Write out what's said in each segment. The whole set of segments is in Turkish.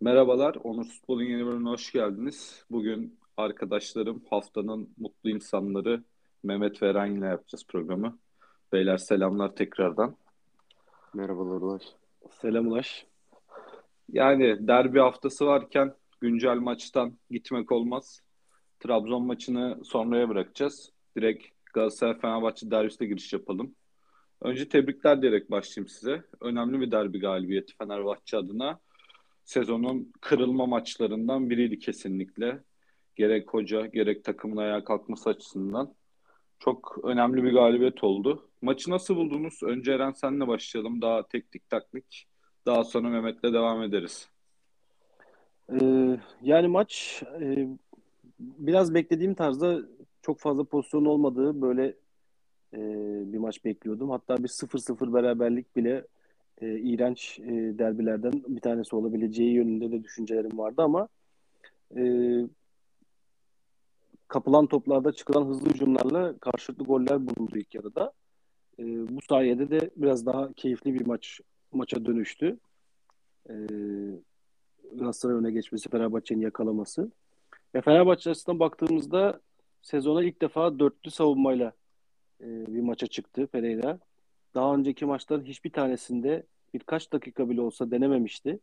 Merhabalar, Onur Futbol'un yeni bölümüne hoş geldiniz. Bugün arkadaşlarım haftanın mutlu insanları Mehmet ve Eren ile yapacağız programı. Beyler selamlar tekrardan. Merhabalar Ulaş. Selam Ulaş. Yani derbi haftası varken güncel maçtan gitmek olmaz. Trabzon maçını sonraya bırakacağız. Direkt Galatasaray-Fenerbahçe derbisine giriş yapalım. Önce tebrikler diyerek başlayayım size. Önemli bir derbi galibiyeti Fenerbahçe adına sezonun kırılma maçlarından biriydi kesinlikle. Gerek hoca gerek takımın ayağa kalkması açısından. Çok önemli bir galibiyet oldu. Maçı nasıl buldunuz? Önce Eren senle başlayalım. Daha teknik taktik. Daha sonra Mehmet'le devam ederiz. Ee, yani maç e, biraz beklediğim tarzda çok fazla pozisyon olmadığı böyle e, bir maç bekliyordum. Hatta bir 0-0 beraberlik bile e, iğrenç e, derbilerden bir tanesi olabileceği yönünde de düşüncelerim vardı ama e, kapılan toplarda çıkılan hızlı hücumlarla karşılıklı goller bulundu ilk yarıda. E, bu sayede de biraz daha keyifli bir maç maça dönüştü. E, Galatasaray öne geçmesi, Fenerbahçe'nin yakalaması. Ve Fenerbahçe açısından baktığımızda sezona ilk defa dörtlü savunmayla e, bir maça çıktı Pereira. Daha önceki maçların hiçbir tanesinde birkaç dakika bile olsa denememişti.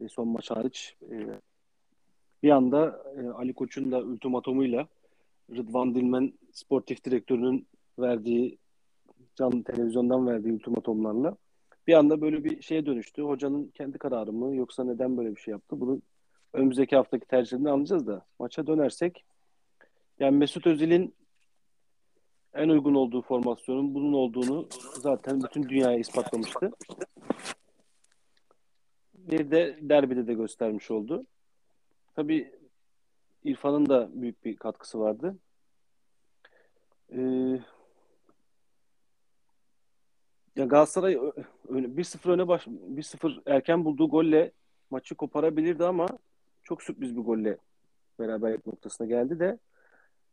E, son maç hariç. E, bir anda e, Ali Koç'un da ultimatomuyla Rıdvan Dilmen sportif direktörünün verdiği canlı televizyondan verdiği ultimatomlarla bir anda böyle bir şeye dönüştü. Hocanın kendi kararı mı yoksa neden böyle bir şey yaptı? Bunu önümüzdeki haftaki tercihlerini anlayacağız da maça dönersek yani Mesut Özil'in en uygun olduğu formasyonun bunun olduğunu zaten bütün dünyaya ispatlamıştı. Bir de derbide de göstermiş oldu. Tabii İrfan'ın da büyük bir katkısı vardı. Ee, ya Galatasaray 1-0 öne baş 1-0 erken bulduğu golle maçı koparabilirdi ama çok sürpriz bir golle beraberlik noktasına geldi de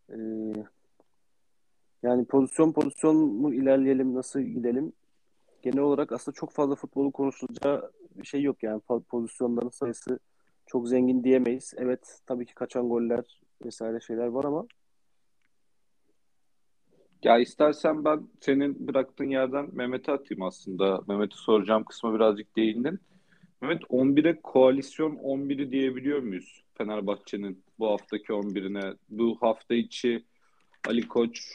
e, yani pozisyon pozisyon mu ilerleyelim nasıl gidelim genel olarak aslında çok fazla futbolu konuşulacağı bir şey yok yani pozisyonların sayısı çok zengin diyemeyiz. Evet tabii ki kaçan goller vesaire şeyler var ama ya istersen ben senin bıraktığın yerden Mehmet'e atayım aslında. Mehmet'e soracağım kısmı birazcık değindin. Mehmet 11'e koalisyon 11'i diyebiliyor muyuz Fenerbahçe'nin bu haftaki 11'ine? Bu hafta içi Ali Koç,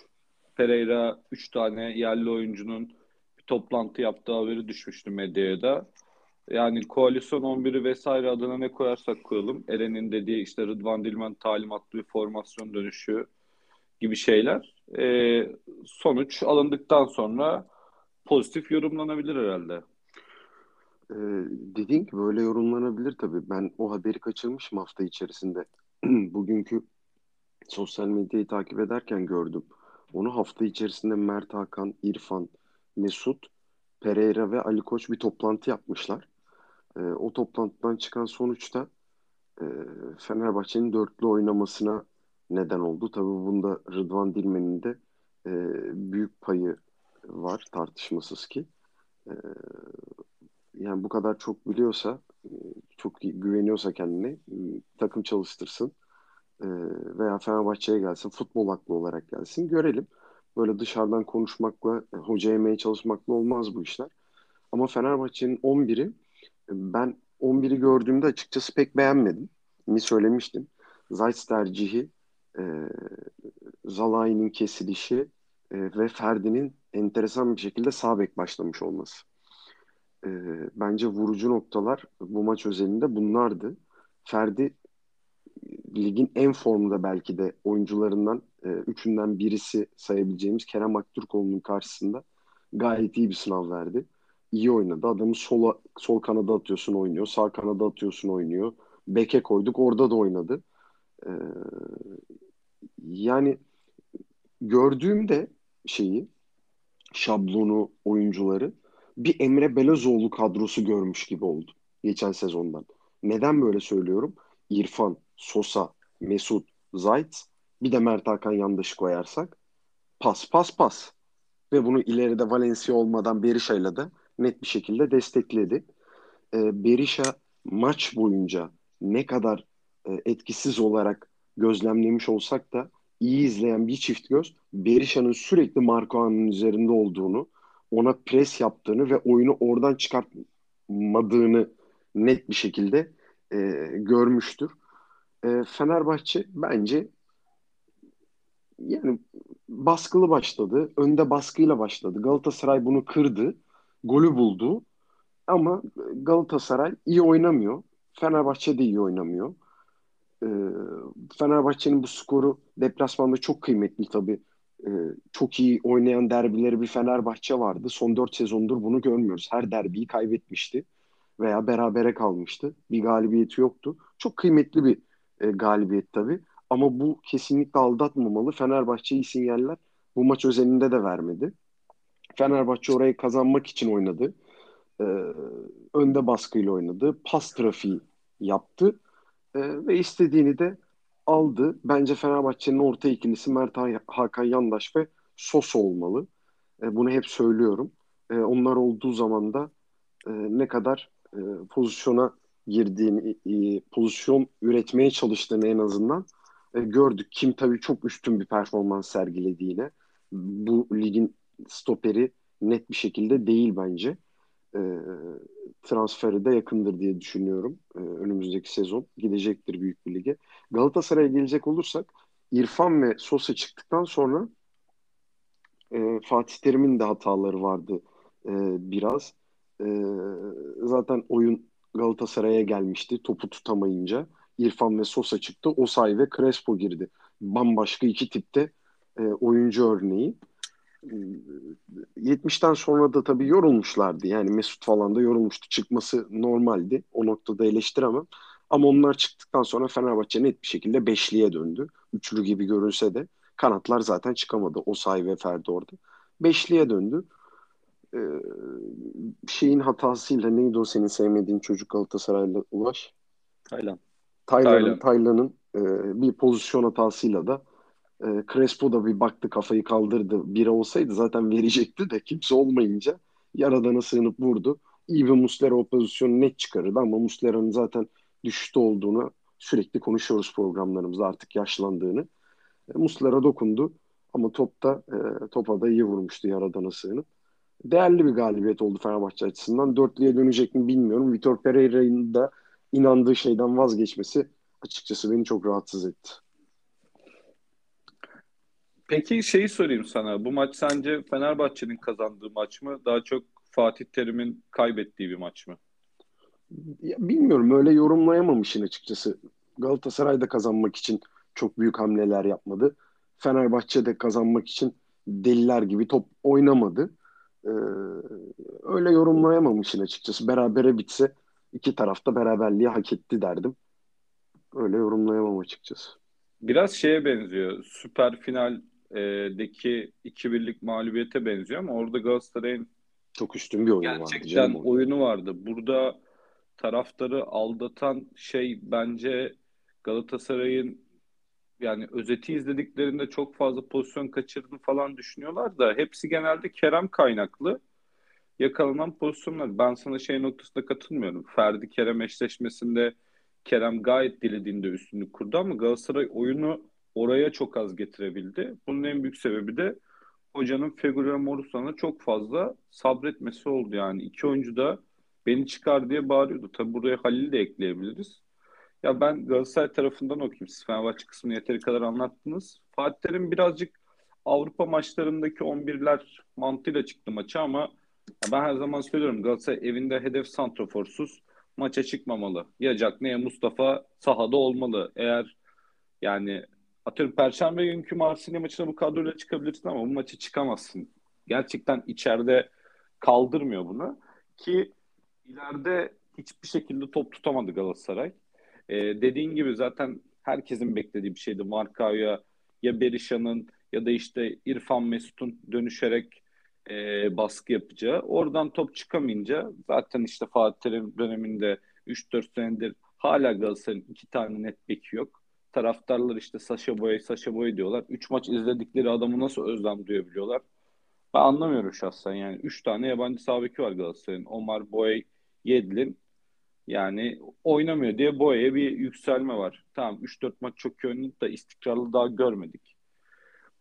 Pereira 3 tane yerli oyuncunun bir toplantı yaptığı haberi düşmüştü medyaya da. Yani koalisyon 11'i vesaire adına ne koyarsak koyalım. Eren'in dediği işte Rıdvan Dilmen talimatlı bir formasyon dönüşü gibi şeyler. Ee, sonuç alındıktan sonra pozitif yorumlanabilir herhalde. Ee, dediğin gibi böyle yorumlanabilir tabii. Ben o haberi kaçırmışım hafta içerisinde. Bugünkü sosyal medyayı takip ederken gördüm. Onu hafta içerisinde Mert Hakan, İrfan, Mesut, Pereira ve Ali Koç bir toplantı yapmışlar. E, o toplantıdan çıkan sonuçta e, Fenerbahçe'nin dörtlü oynamasına neden oldu. Tabii bunda Rıdvan Dilmen'in de e, büyük payı var tartışmasız ki. E, yani bu kadar çok biliyorsa, çok güveniyorsa kendine takım çalıştırsın e, veya Fenerbahçe'ye gelsin, futbol aklı olarak gelsin görelim. Böyle dışarıdan konuşmakla, hoca yemeye çalışmakla olmaz bu işler. Ama Fenerbahçe'nin 11'i ben 11'i gördüğümde açıkçası pek beğenmedim. Mi söylemiştim. Zayt tercihi, e, Zalai'nin kesilişi e, ve Ferdi'nin enteresan bir şekilde sağ bek başlamış olması. E, bence vurucu noktalar bu maç özelinde bunlardı. Ferdi ligin en formda belki de oyuncularından e, üçünden birisi sayabileceğimiz Kerem Aktürkoğlu'nun karşısında gayet iyi bir sınav verdi iyi oynadı. Adamı sola, sol kanada atıyorsun oynuyor. Sağ kanada atıyorsun oynuyor. Beke koyduk orada da oynadı. Ee, yani gördüğümde şeyi şablonu oyuncuları bir Emre Belözoğlu kadrosu görmüş gibi oldu geçen sezondan. Neden böyle söylüyorum? İrfan, Sosa, Mesut, Zayt bir de Mert Hakan yandaşı koyarsak pas pas pas. Ve bunu ileride Valencia olmadan Berisha'yla da net bir şekilde destekledi. E, Berisha maç boyunca ne kadar e, etkisiz olarak gözlemlemiş olsak da iyi izleyen bir çift göz Berisha'nın sürekli Marco'nun üzerinde olduğunu, ona pres yaptığını ve oyunu oradan çıkartmadığını net bir şekilde e, görmüştür. E, Fenerbahçe bence yani baskılı başladı. Önde baskıyla başladı. Galatasaray bunu kırdı. Golü buldu. Ama Galatasaray iyi oynamıyor. Fenerbahçe de iyi oynamıyor. Ee, Fenerbahçe'nin bu skoru deplasmanda çok kıymetli tabii. Ee, çok iyi oynayan derbileri bir Fenerbahçe vardı. Son 4 sezondur bunu görmüyoruz. Her derbiyi kaybetmişti veya berabere kalmıştı. Bir galibiyeti yoktu. Çok kıymetli bir e, galibiyet tabii. Ama bu kesinlikle aldatmamalı. Fenerbahçe iyi sinyaller bu maç özelinde de vermedi. Fenerbahçe orayı kazanmak için oynadı. Ee, önde baskıyla oynadı. Pas trafiği yaptı. Ee, ve istediğini de aldı. Bence Fenerbahçe'nin orta ikilisi Mert Hakan Yandaş ve Sos olmalı. Ee, bunu hep söylüyorum. Ee, onlar olduğu zaman da e, ne kadar e, pozisyona girdiğini, e, pozisyon üretmeye çalıştığını en azından e, gördük. Kim tabii çok üstün bir performans sergilediğine. Bu ligin stoperi net bir şekilde değil bence. E, transferi de yakındır diye düşünüyorum. E, önümüzdeki sezon gidecektir büyük bir lige. Galatasaray'a gelecek olursak İrfan ve Sosa çıktıktan sonra e, Fatih Terim'in de hataları vardı e, biraz. E, zaten oyun Galatasaray'a gelmişti topu tutamayınca. İrfan ve Sosa çıktı. Osay ve Crespo girdi. Bambaşka iki tipte e, oyuncu örneği. 70'ten sonra da tabii yorulmuşlardı. Yani Mesut falan da yorulmuştu. Çıkması normaldi. O noktada eleştiremem. Ama onlar çıktıktan sonra Fenerbahçe net bir şekilde beşliye döndü. Üçlü gibi görünse de kanatlar zaten çıkamadı. Osay ve Ferdi orada. Beşliye döndü. Ee, şeyin hatasıyla neydi o senin sevmediğin çocuk Galatasaraylı Ulaş? Taylan. Taylan'ın Taylan'ın e, bir pozisyon hatasıyla da e, Crespo da bir baktı kafayı kaldırdı. Biri olsaydı zaten verecekti de kimse olmayınca yaradana sığınıp vurdu. İyi bir Muslera o pozisyonu net çıkarırdı ama Muslera'nın zaten düşüşte olduğunu sürekli konuşuyoruz programlarımızda artık yaşlandığını. E, Muslera dokundu ama topta e, topa da iyi vurmuştu yaradana sığınıp. Değerli bir galibiyet oldu Fenerbahçe açısından. Dörtlüye dönecek mi bilmiyorum. Vitor Pereira'nın da inandığı şeyden vazgeçmesi açıkçası beni çok rahatsız etti. Peki şeyi sorayım sana. Bu maç sence Fenerbahçe'nin kazandığı maç mı? Daha çok Fatih Terim'in kaybettiği bir maç mı? Ya bilmiyorum öyle yorumlayamamışsın açıkçası. Galatasaray da kazanmak için çok büyük hamleler yapmadı. Fenerbahçe de kazanmak için deliler gibi top oynamadı. Ee, öyle yorumlayamamışsın açıkçası. Berabere bitse iki tarafta beraberliği hak etti derdim. Öyle yorumlayamam açıkçası. Biraz şeye benziyor. Süper finaldeki 2-1'lik mağlubiyete benziyor ama orada Galatasaray'ın çok üstün bir oyunu vardı. Gerçekten oyunu vardı. Burada taraftarı aldatan şey bence Galatasaray'ın yani özeti izlediklerinde çok fazla pozisyon kaçırdığını falan düşünüyorlar da hepsi genelde Kerem kaynaklı yakalanan pozisyonlar. Ben sana şey noktasında katılmıyorum. Ferdi Kerem eşleşmesinde Kerem gayet dilediğinde üstünlük kurdu ama Galatasaray oyunu oraya çok az getirebildi. Bunun en büyük sebebi de hocanın Fegüli Morusan'a çok fazla sabretmesi oldu yani. iki oyuncu da beni çıkar diye bağırıyordu. Tabi buraya Halil'i de ekleyebiliriz. Ya ben Galatasaray tarafından okuyayım. Siz Fenerbahçe kısmını yeteri kadar anlattınız. Fatih birazcık Avrupa maçlarındaki 11'ler mantığıyla çıktı maça ama ben her zaman söylüyorum Galatasaray evinde hedef santroforsuz maça çıkmamalı. Ya ne ya Mustafa sahada olmalı. Eğer yani atıyorum Perşembe günkü Marsilya maçına bu kadroyla çıkabilirsin ama bu maça çıkamazsın. Gerçekten içeride kaldırmıyor bunu. Ki ileride hiçbir şekilde top tutamadı Galatasaray. Ee, dediğin gibi zaten herkesin beklediği bir şeydi. Markao'ya ya Berisha'nın ya da işte İrfan Mesut'un dönüşerek e, baskı yapacağı. Oradan top çıkamayınca zaten işte Fatih Terim döneminde 3-4 senedir hala Galatasaray'ın iki tane net beki yok. Taraftarlar işte Saşa Boy, Saşa Boy diyorlar. 3 maç izledikleri adamı nasıl özlem duyabiliyorlar? Ben anlamıyorum şahsen yani. 3 tane yabancı sağ var Galatasaray'ın. Omar Boy, Yedlin. Yani oynamıyor diye Boya'ya bir yükselme var. Tamam 3-4 maç çok iyi da istikrarlı daha görmedik.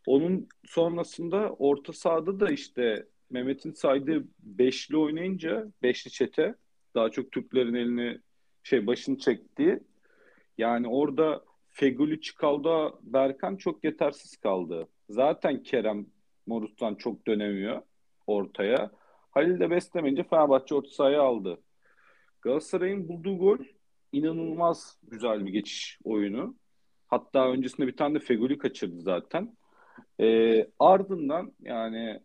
Onun sonrasında orta sahada da işte Mehmet'in saydığı beşli oynayınca beşli çete daha çok Türklerin elini şey başını çektiği yani orada Feguli Çıkal'da Berkan çok yetersiz kaldı. Zaten Kerem Morut'tan çok dönemiyor ortaya. Halil de beslemeyince Fenerbahçe orta sahaya aldı. Galatasaray'ın bulduğu gol inanılmaz güzel bir geçiş oyunu. Hatta öncesinde bir tane de Feguli kaçırdı zaten. Ee, ardından yani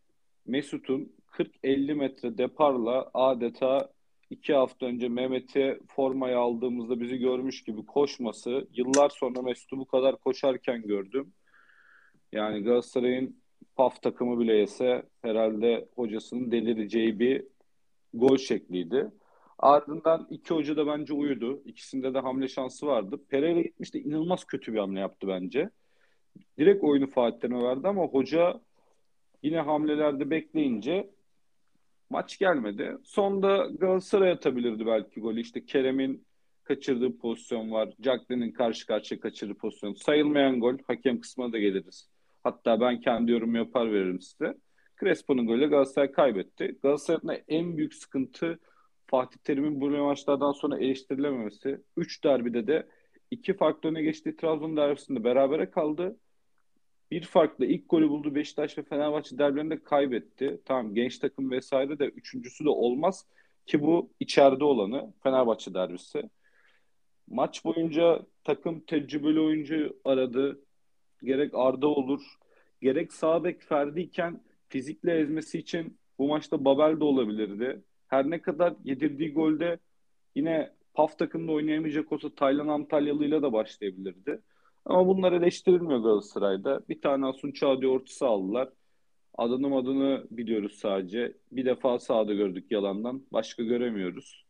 Mesut'un 40-50 metre deparla adeta iki hafta önce Mehmet'e formayı aldığımızda bizi görmüş gibi koşması, yıllar sonra Mesut'u bu kadar koşarken gördüm. Yani Galatasaray'ın PAF takımı bile yese herhalde hocasının delireceği bir gol şekliydi. Ardından iki hoca da bence uyudu. İkisinde de hamle şansı vardı. Pereira gitmiş de inanılmaz kötü bir hamle yaptı bence. Direkt oyunu Fatih Terim'e verdi ama hoca yine hamlelerde bekleyince maç gelmedi. Sonda Galatasaray atabilirdi belki golü. İşte Kerem'in kaçırdığı pozisyon var. Jacklin'in karşı karşıya kaçırdığı pozisyon. Sayılmayan gol. Hakem kısmına da geliriz. Hatta ben kendi yorumu yapar veririm size. Crespo'nun golü Galatasaray kaybetti. Galatasaray'ın en büyük sıkıntı Fatih Terim'in bu maçlardan sonra eleştirilememesi. Üç derbide de iki farklı öne geçtiği Trabzon derbisinde berabere kaldı. Bir farklı ilk golü buldu Beşiktaş ve Fenerbahçe derbilerinde kaybetti. Tamam genç takım vesaire de üçüncüsü de olmaz ki bu içeride olanı Fenerbahçe derbisi. Maç boyunca takım tecrübeli oyuncu aradı. Gerek Arda olur, gerek sağ bek Ferdi iken fizikle ezmesi için bu maçta Babel de olabilirdi. Her ne kadar yedirdiği golde yine PAF takımda oynayamayacak olsa Taylan Antalyalı'yla da başlayabilirdi. Ama bunlar eleştirilmiyor Galatasaray'da. Bir tane Asun Çağdiye ortası aldılar. Adını adını biliyoruz sadece. Bir defa sahada gördük yalandan. Başka göremiyoruz.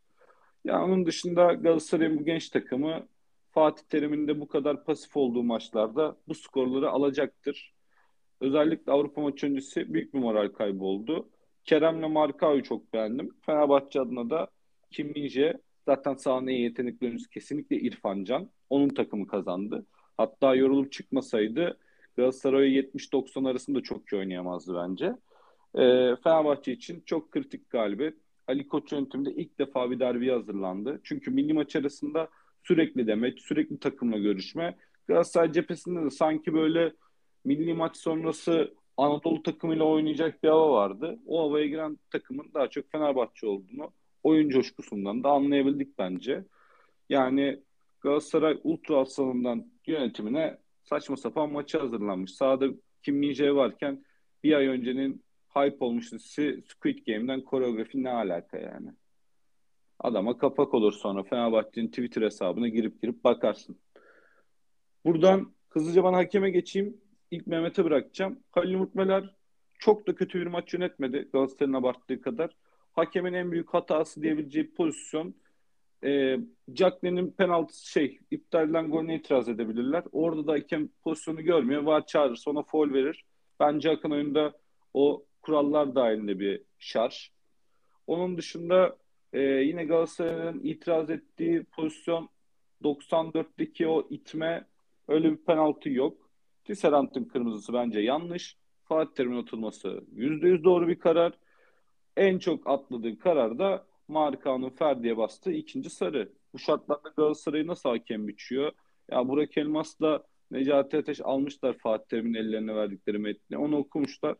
Ya onun dışında Galatasaray'ın bu genç takımı Fatih Terim'in de bu kadar pasif olduğu maçlarda bu skorları alacaktır. Özellikle Avrupa maçı öncesi büyük bir moral kaybı oldu. Kerem'le Markao'yu çok beğendim. Fenerbahçe adına da Kim Minje zaten sahanın en yetenekli kesinlikle İrfan Can. Onun takımı kazandı. Hatta yorulup çıkmasaydı Galatasaray 70-90 arasında çok iyi oynayamazdı bence. E, Fenerbahçe için çok kritik galibiyet. Ali Koç yönetiminde ilk defa bir derbi hazırlandı. Çünkü milli maç arasında sürekli demek, sürekli takımla görüşme. Galatasaray cephesinde de sanki böyle milli maç sonrası Anadolu takımıyla oynayacak bir hava vardı. O havaya giren takımın daha çok Fenerbahçe olduğunu oyun coşkusundan da anlayabildik bence. Yani Galatasaray Ultra Aslanı'ndan yönetimine saçma sapan maçı hazırlanmış. Sağda Kim Min varken bir ay öncenin hype olmuş dizisi Squid Game'den koreografi ne alaka yani? Adama kapak olur sonra Fenerbahçe'nin Twitter hesabına girip girip bakarsın. Buradan hızlıca ben hakeme geçeyim. İlk Mehmet'e bırakacağım. Halil Mutmeler çok da kötü bir maç yönetmedi Galatasaray'ın abarttığı kadar. Hakemin en büyük hatası diyebileceği pozisyon e, Jacklin'in penaltı şey iptal edilen golüne itiraz edebilirler. Orada da hakem pozisyonu görmüyor. Var çağırır sonra foul verir. Bence Akın oyunda o kurallar dahilinde bir şarj. Onun dışında e, yine Galatasaray'ın itiraz ettiği pozisyon 94'teki o itme öyle bir penaltı yok. Tisserant'ın kırmızısı bence yanlış. Fatih Terim'in atılması %100 doğru bir karar. En çok atladığı karar da Markan'ın Ferdi'ye bastığı ikinci sarı. Bu şartlarda Galatasaray'ı nasıl hakem biçiyor? Ya Burak Elmas'la Necati Ateş almışlar Fatih Terim'in ellerine verdikleri metni. Onu okumuşlar.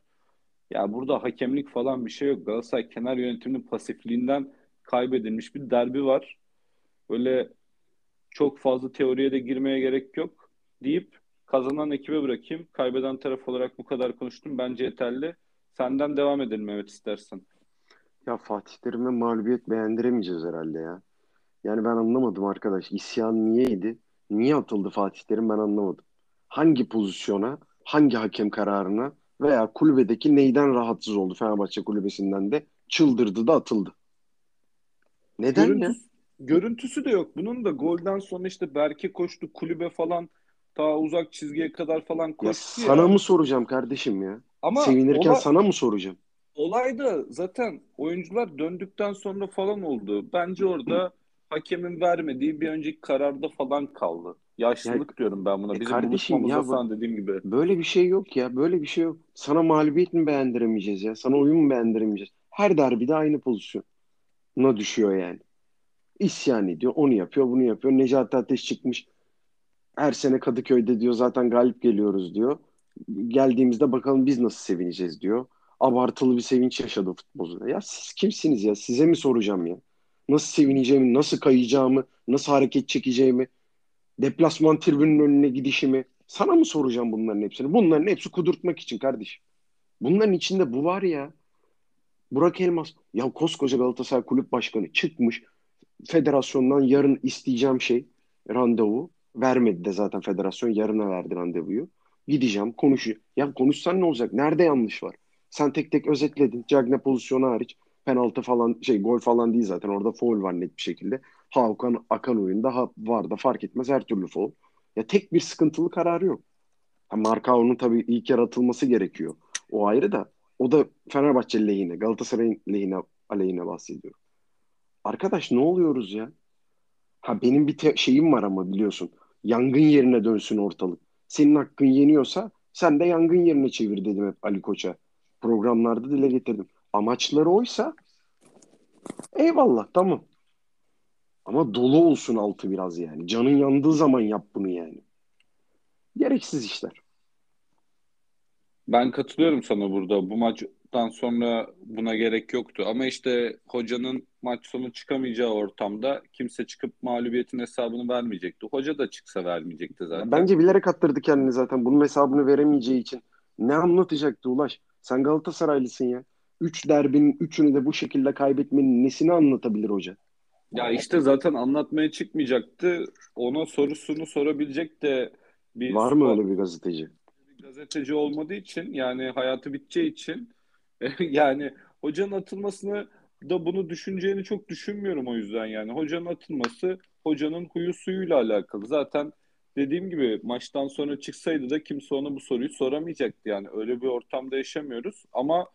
Ya burada hakemlik falan bir şey yok. Galatasaray kenar yönetiminin pasifliğinden kaybedilmiş bir derbi var. Böyle çok fazla teoriye de girmeye gerek yok deyip kazanan ekibe bırakayım. Kaybeden taraf olarak bu kadar konuştum. Bence yeterli. Senden devam edelim Mehmet istersen. Ya Fatih Terim'e mağlubiyet beğendiremeyeceğiz herhalde ya. Yani ben anlamadım arkadaş. İsyan niyeydi? Niye atıldı Fatih Terim ben anlamadım. Hangi pozisyona, hangi hakem kararına veya kulübedeki neyden rahatsız oldu Fenerbahçe kulübesinden de çıldırdı da atıldı. Neden görüntüsü, ya? Görüntüsü de yok. Bunun da golden sonra işte Berke koştu kulübe falan ta uzak çizgiye kadar falan koştu ya. Sana ya. mı soracağım kardeşim ya? Ama Sevinirken ola, sana mı soracağım? Olay da zaten oyuncular döndükten sonra falan oldu. Bence orada hakemin vermediği bir önceki kararda falan kaldı. Yaşlılık Ya, diyorum ben buna. e Bizim kardeşim ya bu, dediğim gibi. böyle bir şey yok ya. Böyle bir şey yok. Sana mağlubiyet mi beğendiremeyeceğiz ya? Sana oyun mu beğendiremeyeceğiz? Her derbide aynı pozisyona düşüyor yani. İsyan ediyor. Onu yapıyor, bunu yapıyor. Necati Ateş çıkmış. Her sene Kadıköy'de diyor zaten galip geliyoruz diyor. Geldiğimizde bakalım biz nasıl sevineceğiz diyor. Abartılı bir sevinç yaşadı futbolcular. Ya siz kimsiniz ya? Size mi soracağım ya? Nasıl sevineceğimi, nasıl kayacağımı, nasıl hareket çekeceğimi, deplasman tribünün önüne gidişimi. Sana mı soracağım bunların hepsini? Bunların hepsi kudurtmak için kardeşim. Bunların içinde bu var ya. Burak Elmas, ya koskoca Galatasaray Kulüp Başkanı çıkmış. Federasyondan yarın isteyeceğim şey randevu. Vermedi de zaten federasyon yarına verdi randevuyu. Gideceğim konuşacağım. Ya konuşsan ne olacak? Nerede yanlış var? Sen tek tek özetledin. Cagne pozisyonu hariç. Penaltı falan şey gol falan değil zaten. Orada foul var net bir şekilde. Hakan akan oyunda ha, var da fark etmez her türlü foul. Ya tek bir sıkıntılı kararı yok. Ha, Markao'nun tabii ilk yarı atılması gerekiyor. O ayrı da o da Fenerbahçe lehine, Galatasaray'ın lehine, aleyhine bahsediyorum. Arkadaş ne oluyoruz ya? Ha benim bir te- şeyim var ama biliyorsun. Yangın yerine dönsün ortalık. Senin hakkın yeniyorsa sen de yangın yerine çevir dedim hep Ali Koç'a. Programlarda dile getirdim. Amaçları oysa eyvallah tamam. Ama dolu olsun altı biraz yani. Canın yandığı zaman yap bunu yani. Gereksiz işler. Ben katılıyorum sana burada. Bu maçtan sonra buna gerek yoktu. Ama işte hocanın maç sonu çıkamayacağı ortamda kimse çıkıp mağlubiyetin hesabını vermeyecekti. Hoca da çıksa vermeyecekti zaten. Bence bilerek attırdı kendini zaten. Bunun hesabını veremeyeceği için. Ne anlatacaktı Ulaş? Sen Galatasaraylısın ya. Üç derbinin üçünü de bu şekilde kaybetmenin nesini anlatabilir hoca? Ya işte zaten anlatmaya çıkmayacaktı. Ona sorusunu sorabilecek de bir Var mı öyle bir gazeteci? gazeteci olmadığı için yani hayatı biteceği için yani hocanın atılmasını da bunu düşüneceğini çok düşünmüyorum o yüzden yani. Hocanın atılması hocanın huyu suyuyla alakalı. Zaten dediğim gibi maçtan sonra çıksaydı da kimse ona bu soruyu soramayacaktı yani. Öyle bir ortamda yaşamıyoruz ama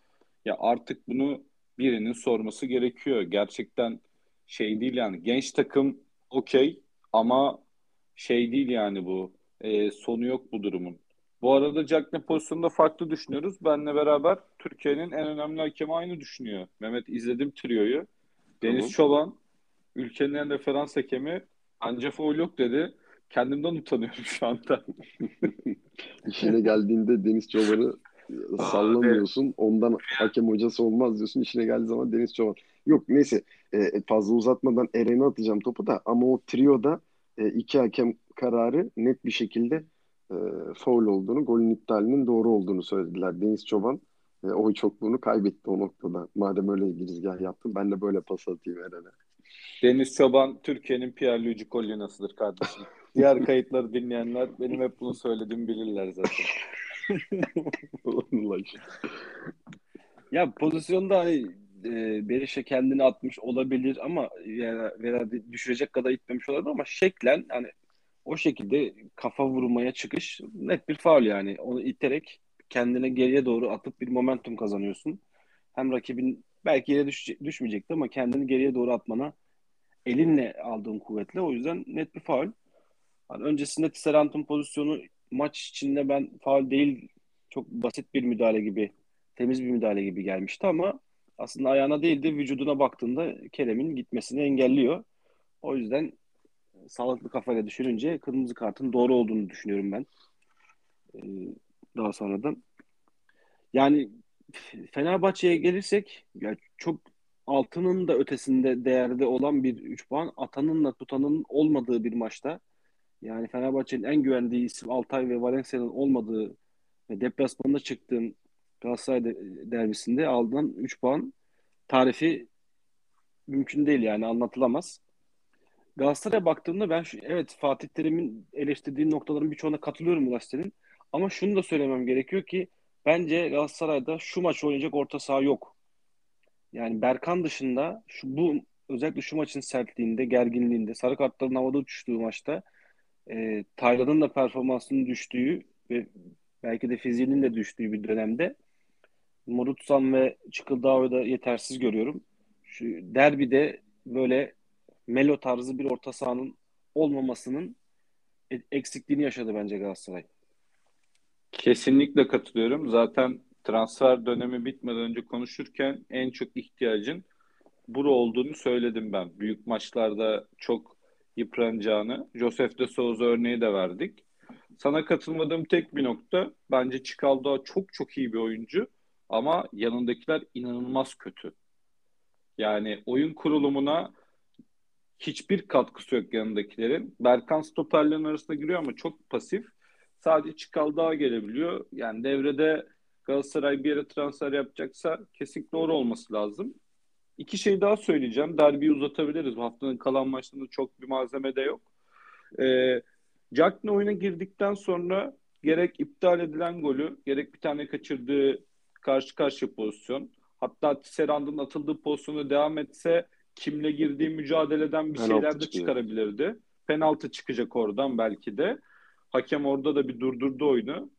ya artık bunu birinin sorması gerekiyor. Gerçekten şey değil yani. Genç takım okey ama şey değil yani bu. E, sonu yok bu durumun. Bu arada Cagney pozisyonunda farklı düşünüyoruz. Benle beraber Türkiye'nin en önemli hakemi aynı düşünüyor. Mehmet izledim trioyu. Deniz Tamam. Çoban ülkenin en referans hakemi anca foul yok dedi. Kendimden utanıyorum şu anda. İşine geldiğinde Deniz Çoban'ı sallamıyorsun. Ondan hakem hocası olmaz diyorsun. İşine geldiği zaman Deniz Çoban. Yok neyse e, fazla uzatmadan Eren'e atacağım topu da ama o trioda e, iki hakem kararı net bir şekilde e, faul olduğunu, golün iptalinin doğru olduğunu söylediler. Deniz Çoban e, oy çokluğunu kaybetti o noktada. Madem öyle girizgah yaptım ben de böyle pas atayım Eren'e. Deniz Çoban Türkiye'nin Pierluigi Collina'sıdır kardeşim. Diğer kayıtları dinleyenler benim hep bunu söylediğimi bilirler zaten. Ya pozisyonda hani e, Berisha kendini atmış olabilir ama yani veya düşürecek kadar itmemiş olabilir ama şeklen hani o şekilde kafa vurmaya çıkış net bir faul yani. Onu iterek kendine geriye doğru atıp bir momentum kazanıyorsun. Hem rakibin belki yere düş, düşmeyecekti ama kendini geriye doğru atmana elinle aldığın kuvvetle o yüzden net bir faul. Hani öncesinde Tisserant'ın pozisyonu maç içinde ben faul değil çok basit bir müdahale gibi temiz bir müdahale gibi gelmişti ama aslında ayağına değil de vücuduna baktığında Kerem'in gitmesini engelliyor. O yüzden sağlıklı kafayla düşününce kırmızı kartın doğru olduğunu düşünüyorum ben. Ee, daha sonradan. Yani Fenerbahçe'ye gelirsek ya çok altının da ötesinde değerde olan bir 3 puan atanınla tutanın olmadığı bir maçta yani Fenerbahçe'nin en güvendiği isim Altay ve Valencia'nın olmadığı ve deplasmanda çıktığın Galatasaray derbisinde alınan 3 puan tarifi mümkün değil yani anlatılamaz. Galatasaray'a baktığımda ben şu, evet Fatih Terim'in eleştirdiği noktaların birçoğuna katılıyorum Ulaş senin. Ama şunu da söylemem gerekiyor ki bence Galatasaray'da şu maç oynayacak orta saha yok. Yani Berkan dışında şu bu özellikle şu maçın sertliğinde, gerginliğinde, sarı kartların havada uçuştuğu maçta e, Taylan'ın da performansının düştüğü ve belki de fiziğinin de düştüğü bir dönemde Morutsan ve Çıkıldağ'ı da yetersiz görüyorum. Şu derbide böyle Melo tarzı bir orta sahanın olmamasının e, eksikliğini yaşadı bence Galatasaray. Kesinlikle katılıyorum. Zaten transfer dönemi bitmeden önce konuşurken en çok ihtiyacın buru olduğunu söyledim ben. Büyük maçlarda çok yıpranacağını. Josef de Souza örneği de verdik. Sana katılmadığım tek bir nokta bence Çikaldo çok çok iyi bir oyuncu ama yanındakiler inanılmaz kötü. Yani oyun kurulumuna hiçbir katkısı yok yanındakilerin. Berkan stoperlerin arasında giriyor ama çok pasif. Sadece Çikaldo gelebiliyor. Yani devrede Galatasaray bir yere transfer yapacaksa kesinlikle doğru olması lazım. İki şey daha söyleyeceğim. Derbiyi uzatabiliriz. Bu haftanın kalan maçlarında çok bir malzeme de yok. Ee, Jackson oyuna girdikten sonra gerek iptal edilen golü, gerek bir tane kaçırdığı karşı karşı pozisyon, hatta Tisserand'ın atıldığı pozisyonu devam etse kimle girdiği mücadeleden bir Penaltı şeyler de çıkıyor. çıkarabilirdi. Penaltı çıkacak oradan belki de. Hakem orada da bir durdurdu oyunu.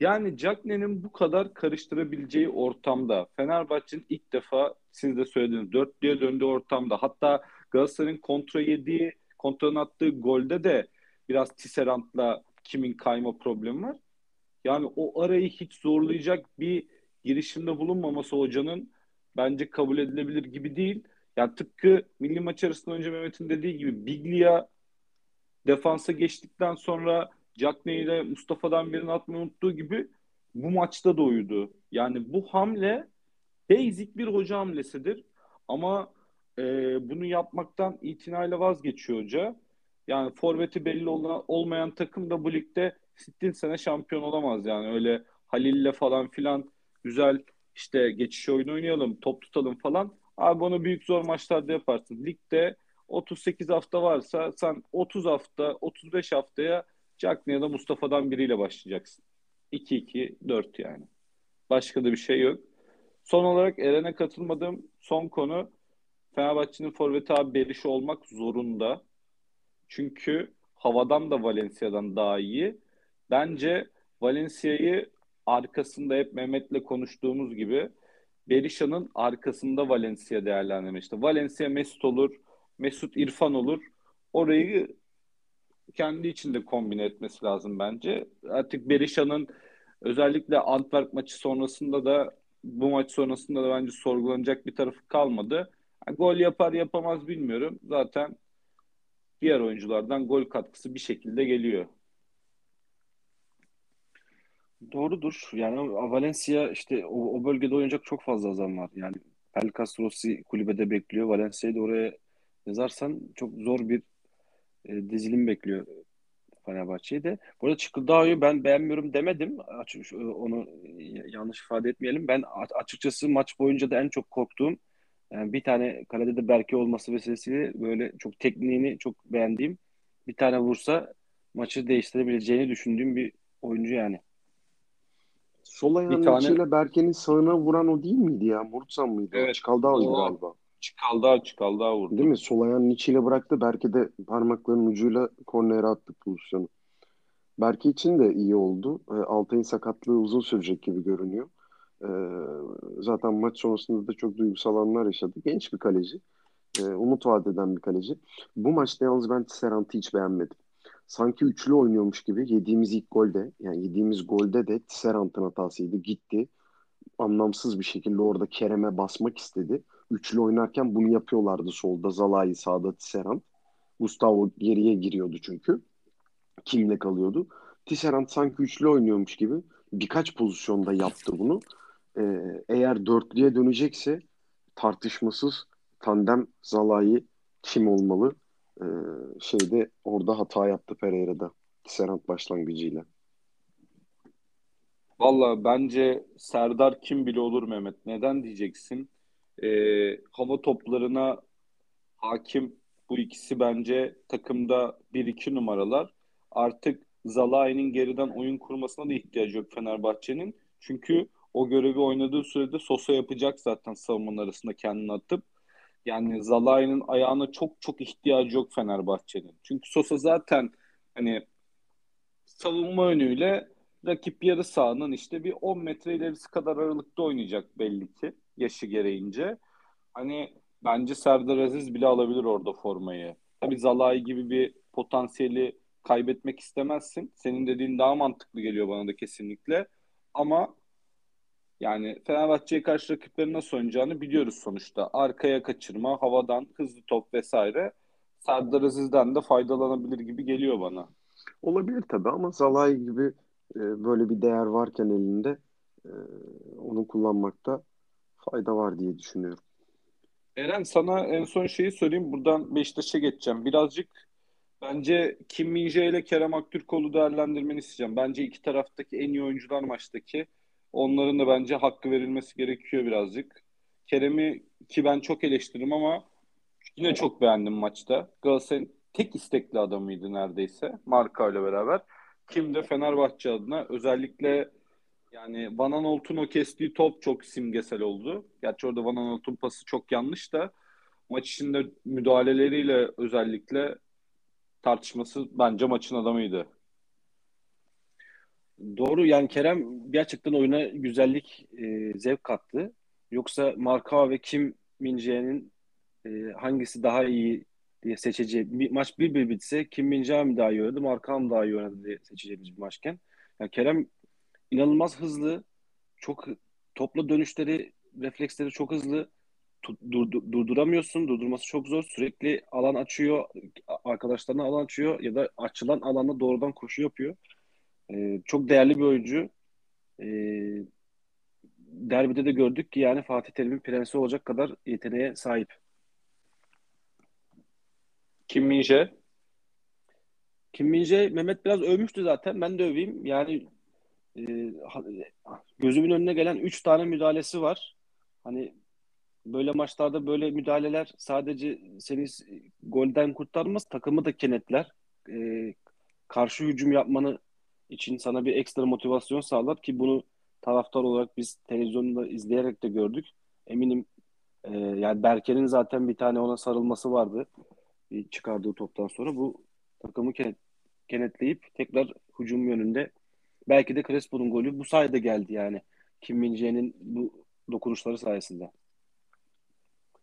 Yani Cagney'in bu kadar karıştırabileceği ortamda Fenerbahçe'nin ilk defa siz de söylediniz dörtlüye döndüğü ortamda hatta Galatasaray'ın kontra yediği kontranın attığı golde de biraz Tisserant'la kimin kayma problemi var. Yani o arayı hiç zorlayacak bir girişimde bulunmaması hocanın bence kabul edilebilir gibi değil. Yani tıpkı milli maç arasında önce Mehmet'in dediği gibi Biglia defansa geçtikten sonra Cagney ile Mustafa'dan birini atmayı unuttuğu gibi bu maçta da uyudu. Yani bu hamle basic bir hoca hamlesidir. Ama e, bunu yapmaktan itinayla vazgeçiyor hoca. Yani forveti belli olan, olmayan takım da bu ligde sittin sene şampiyon olamaz yani. Öyle Halil'le falan filan güzel işte geçiş oyunu oynayalım, top tutalım falan. Abi onu büyük zor maçlarda yaparsın. Ligde 38 hafta varsa sen 30 hafta, 35 haftaya Cagney ya da Mustafa'dan biriyle başlayacaksın. 2-2-4 yani. Başka da bir şey yok. Son olarak Eren'e katılmadığım son konu Fenerbahçe'nin forveti abi Beriş olmak zorunda. Çünkü havadan da Valencia'dan daha iyi. Bence Valencia'yı arkasında hep Mehmet'le konuştuğumuz gibi Berisha'nın arkasında Valencia değerlendirmişti. Valencia Mesut olur, Mesut İrfan olur. Orayı kendi içinde kombine etmesi lazım bence. Artık Berisha'nın özellikle Antwerp maçı sonrasında da bu maç sonrasında da bence sorgulanacak bir tarafı kalmadı. Yani gol yapar yapamaz bilmiyorum. Zaten diğer oyunculardan gol katkısı bir şekilde geliyor. Doğrudur. Yani Valencia işte o, o bölgede oynayacak çok fazla adam var. Yani Pelkas Rossi kulübede bekliyor. Valencia'yı da oraya yazarsan çok zor bir e, dizilim bekliyor Fenerbahçe'yi de. Bu arada Çıkıldağ'ı ben beğenmiyorum demedim. Açık, onu yanlış ifade etmeyelim. Ben açıkçası maç boyunca da en çok korktuğum yani bir tane kalede de Berke olması vesilesiyle böyle çok tekniğini çok beğendiğim bir tane vursa maçı değiştirebileceğini düşündüğüm bir oyuncu yani. Sol ayağının tane... içiyle Berke'nin sağına vuran o değil miydi ya? Murtsan mıydı? Evet. Çıkaldağ'ıydı o... galiba. Çıkaldı, çıkaldı vurdu. Değil mi? Sol ayağının içiyle bıraktı. Berke de parmaklarının ucuyla kornere attı pozisyonu. Berke için de iyi oldu. E, Altay'ın sakatlığı uzun sürecek gibi görünüyor. E, zaten maç sonrasında da çok duygusal anlar yaşadı. Genç bir kaleci. E, umut vaat eden bir kaleci. Bu maçta yalnız ben Tisserant'ı hiç beğenmedim. Sanki üçlü oynuyormuş gibi yediğimiz ilk golde yani yediğimiz golde de Tisserant'ın hatasıydı. Gitti. Anlamsız bir şekilde orada Kerem'e basmak istedi üçlü oynarken bunu yapıyorlardı solda. Zalai sağda Tisserand. Gustavo geriye giriyordu çünkü. Kimle kalıyordu. Tisserand sanki üçlü oynuyormuş gibi birkaç pozisyonda yaptı bunu. Ee, eğer dörtlüye dönecekse tartışmasız tandem Zalai kim olmalı? Ee, şeyde orada hata yaptı Pereira'da. Tisserand başlangıcıyla. Valla bence Serdar kim bile olur Mehmet. Neden diyeceksin? e, hava toplarına hakim bu ikisi bence takımda bir iki numaralar. Artık Zalai'nin geriden oyun kurmasına da ihtiyacı yok Fenerbahçe'nin. Çünkü o görevi oynadığı sürede Sosa yapacak zaten savunmanın arasında kendini atıp. Yani Zalai'nin ayağına çok çok ihtiyacı yok Fenerbahçe'nin. Çünkü Sosa zaten hani savunma önüyle rakip yarı sahanın işte bir 10 metre ilerisi kadar aralıkta oynayacak belli ki yaşı gereğince. Hani Bence Serdar Aziz bile alabilir orada formayı. Tabii Zalai gibi bir potansiyeli kaybetmek istemezsin. Senin dediğin daha mantıklı geliyor bana da kesinlikle. Ama yani Fenerbahçe'ye karşı rakiplerin nasıl oynayacağını biliyoruz sonuçta. Arkaya kaçırma, havadan hızlı top vesaire. Serdar Aziz'den de faydalanabilir gibi geliyor bana. Olabilir tabii ama Zalai gibi e, böyle bir değer varken elinde e, onu kullanmakta fayda var diye düşünüyorum. Eren sana en son şeyi sorayım. Buradan Beşiktaş'a geçeceğim. Birazcık bence Kim Min-jae ile Kerem Aktürkoğlu değerlendirmeni isteyeceğim. Bence iki taraftaki en iyi oyuncular maçtaki. Onların da bence hakkı verilmesi gerekiyor birazcık. Kerem'i ki ben çok eleştiririm ama yine çok beğendim maçta. Galatasaray'ın tek istekli adamıydı neredeyse. Marka ile beraber. Kim de Fenerbahçe adına özellikle yani Van Aanholt'un o kestiği top çok simgesel oldu. Gerçi orada Van Aanholt'un pası çok yanlış da maç içinde müdahaleleriyle özellikle tartışması bence maçın adamıydı. Doğru yani Kerem gerçekten oyuna güzellik, e, zevk kattı. Yoksa Marka ve Kim Min-jae'nin e, hangisi daha iyi diye seçeceği bir, maç bir bir bitse Kim Min-jae mi daha iyi oynadı, Marka mı daha iyi oynadı diye seçeceğimiz bir maçken. Yani Kerem inanılmaz hızlı, çok topla dönüşleri, refleksleri çok hızlı. Dur, durduramıyorsun, durdurması çok zor. Sürekli alan açıyor, arkadaşlarına alan açıyor ya da açılan alanda doğrudan koşu yapıyor. Ee, çok değerli bir oyuncu. Ee, derbide de gördük ki yani Fatih Terim'in prensi olacak kadar yeteneğe sahip. Kim Minje? Kim Minje Mehmet biraz övmüştü zaten. Ben de öveyim. Yani e, gözümün önüne gelen 3 tane müdahalesi var. Hani böyle maçlarda böyle müdahaleler sadece seni golden kurtarmaz, takımı da kenetler. E, karşı hücum yapmanı için sana bir ekstra motivasyon sağlar ki bunu taraftar olarak biz televizyonda izleyerek de gördük. Eminim e, yani Berke'nin zaten bir tane ona sarılması vardı. Bir çıkardığı toptan sonra bu takımı kenet, kenetleyip tekrar hücum yönünde belki de Crespo'nun golü bu sayede geldi yani. Kim Min bu dokunuşları sayesinde.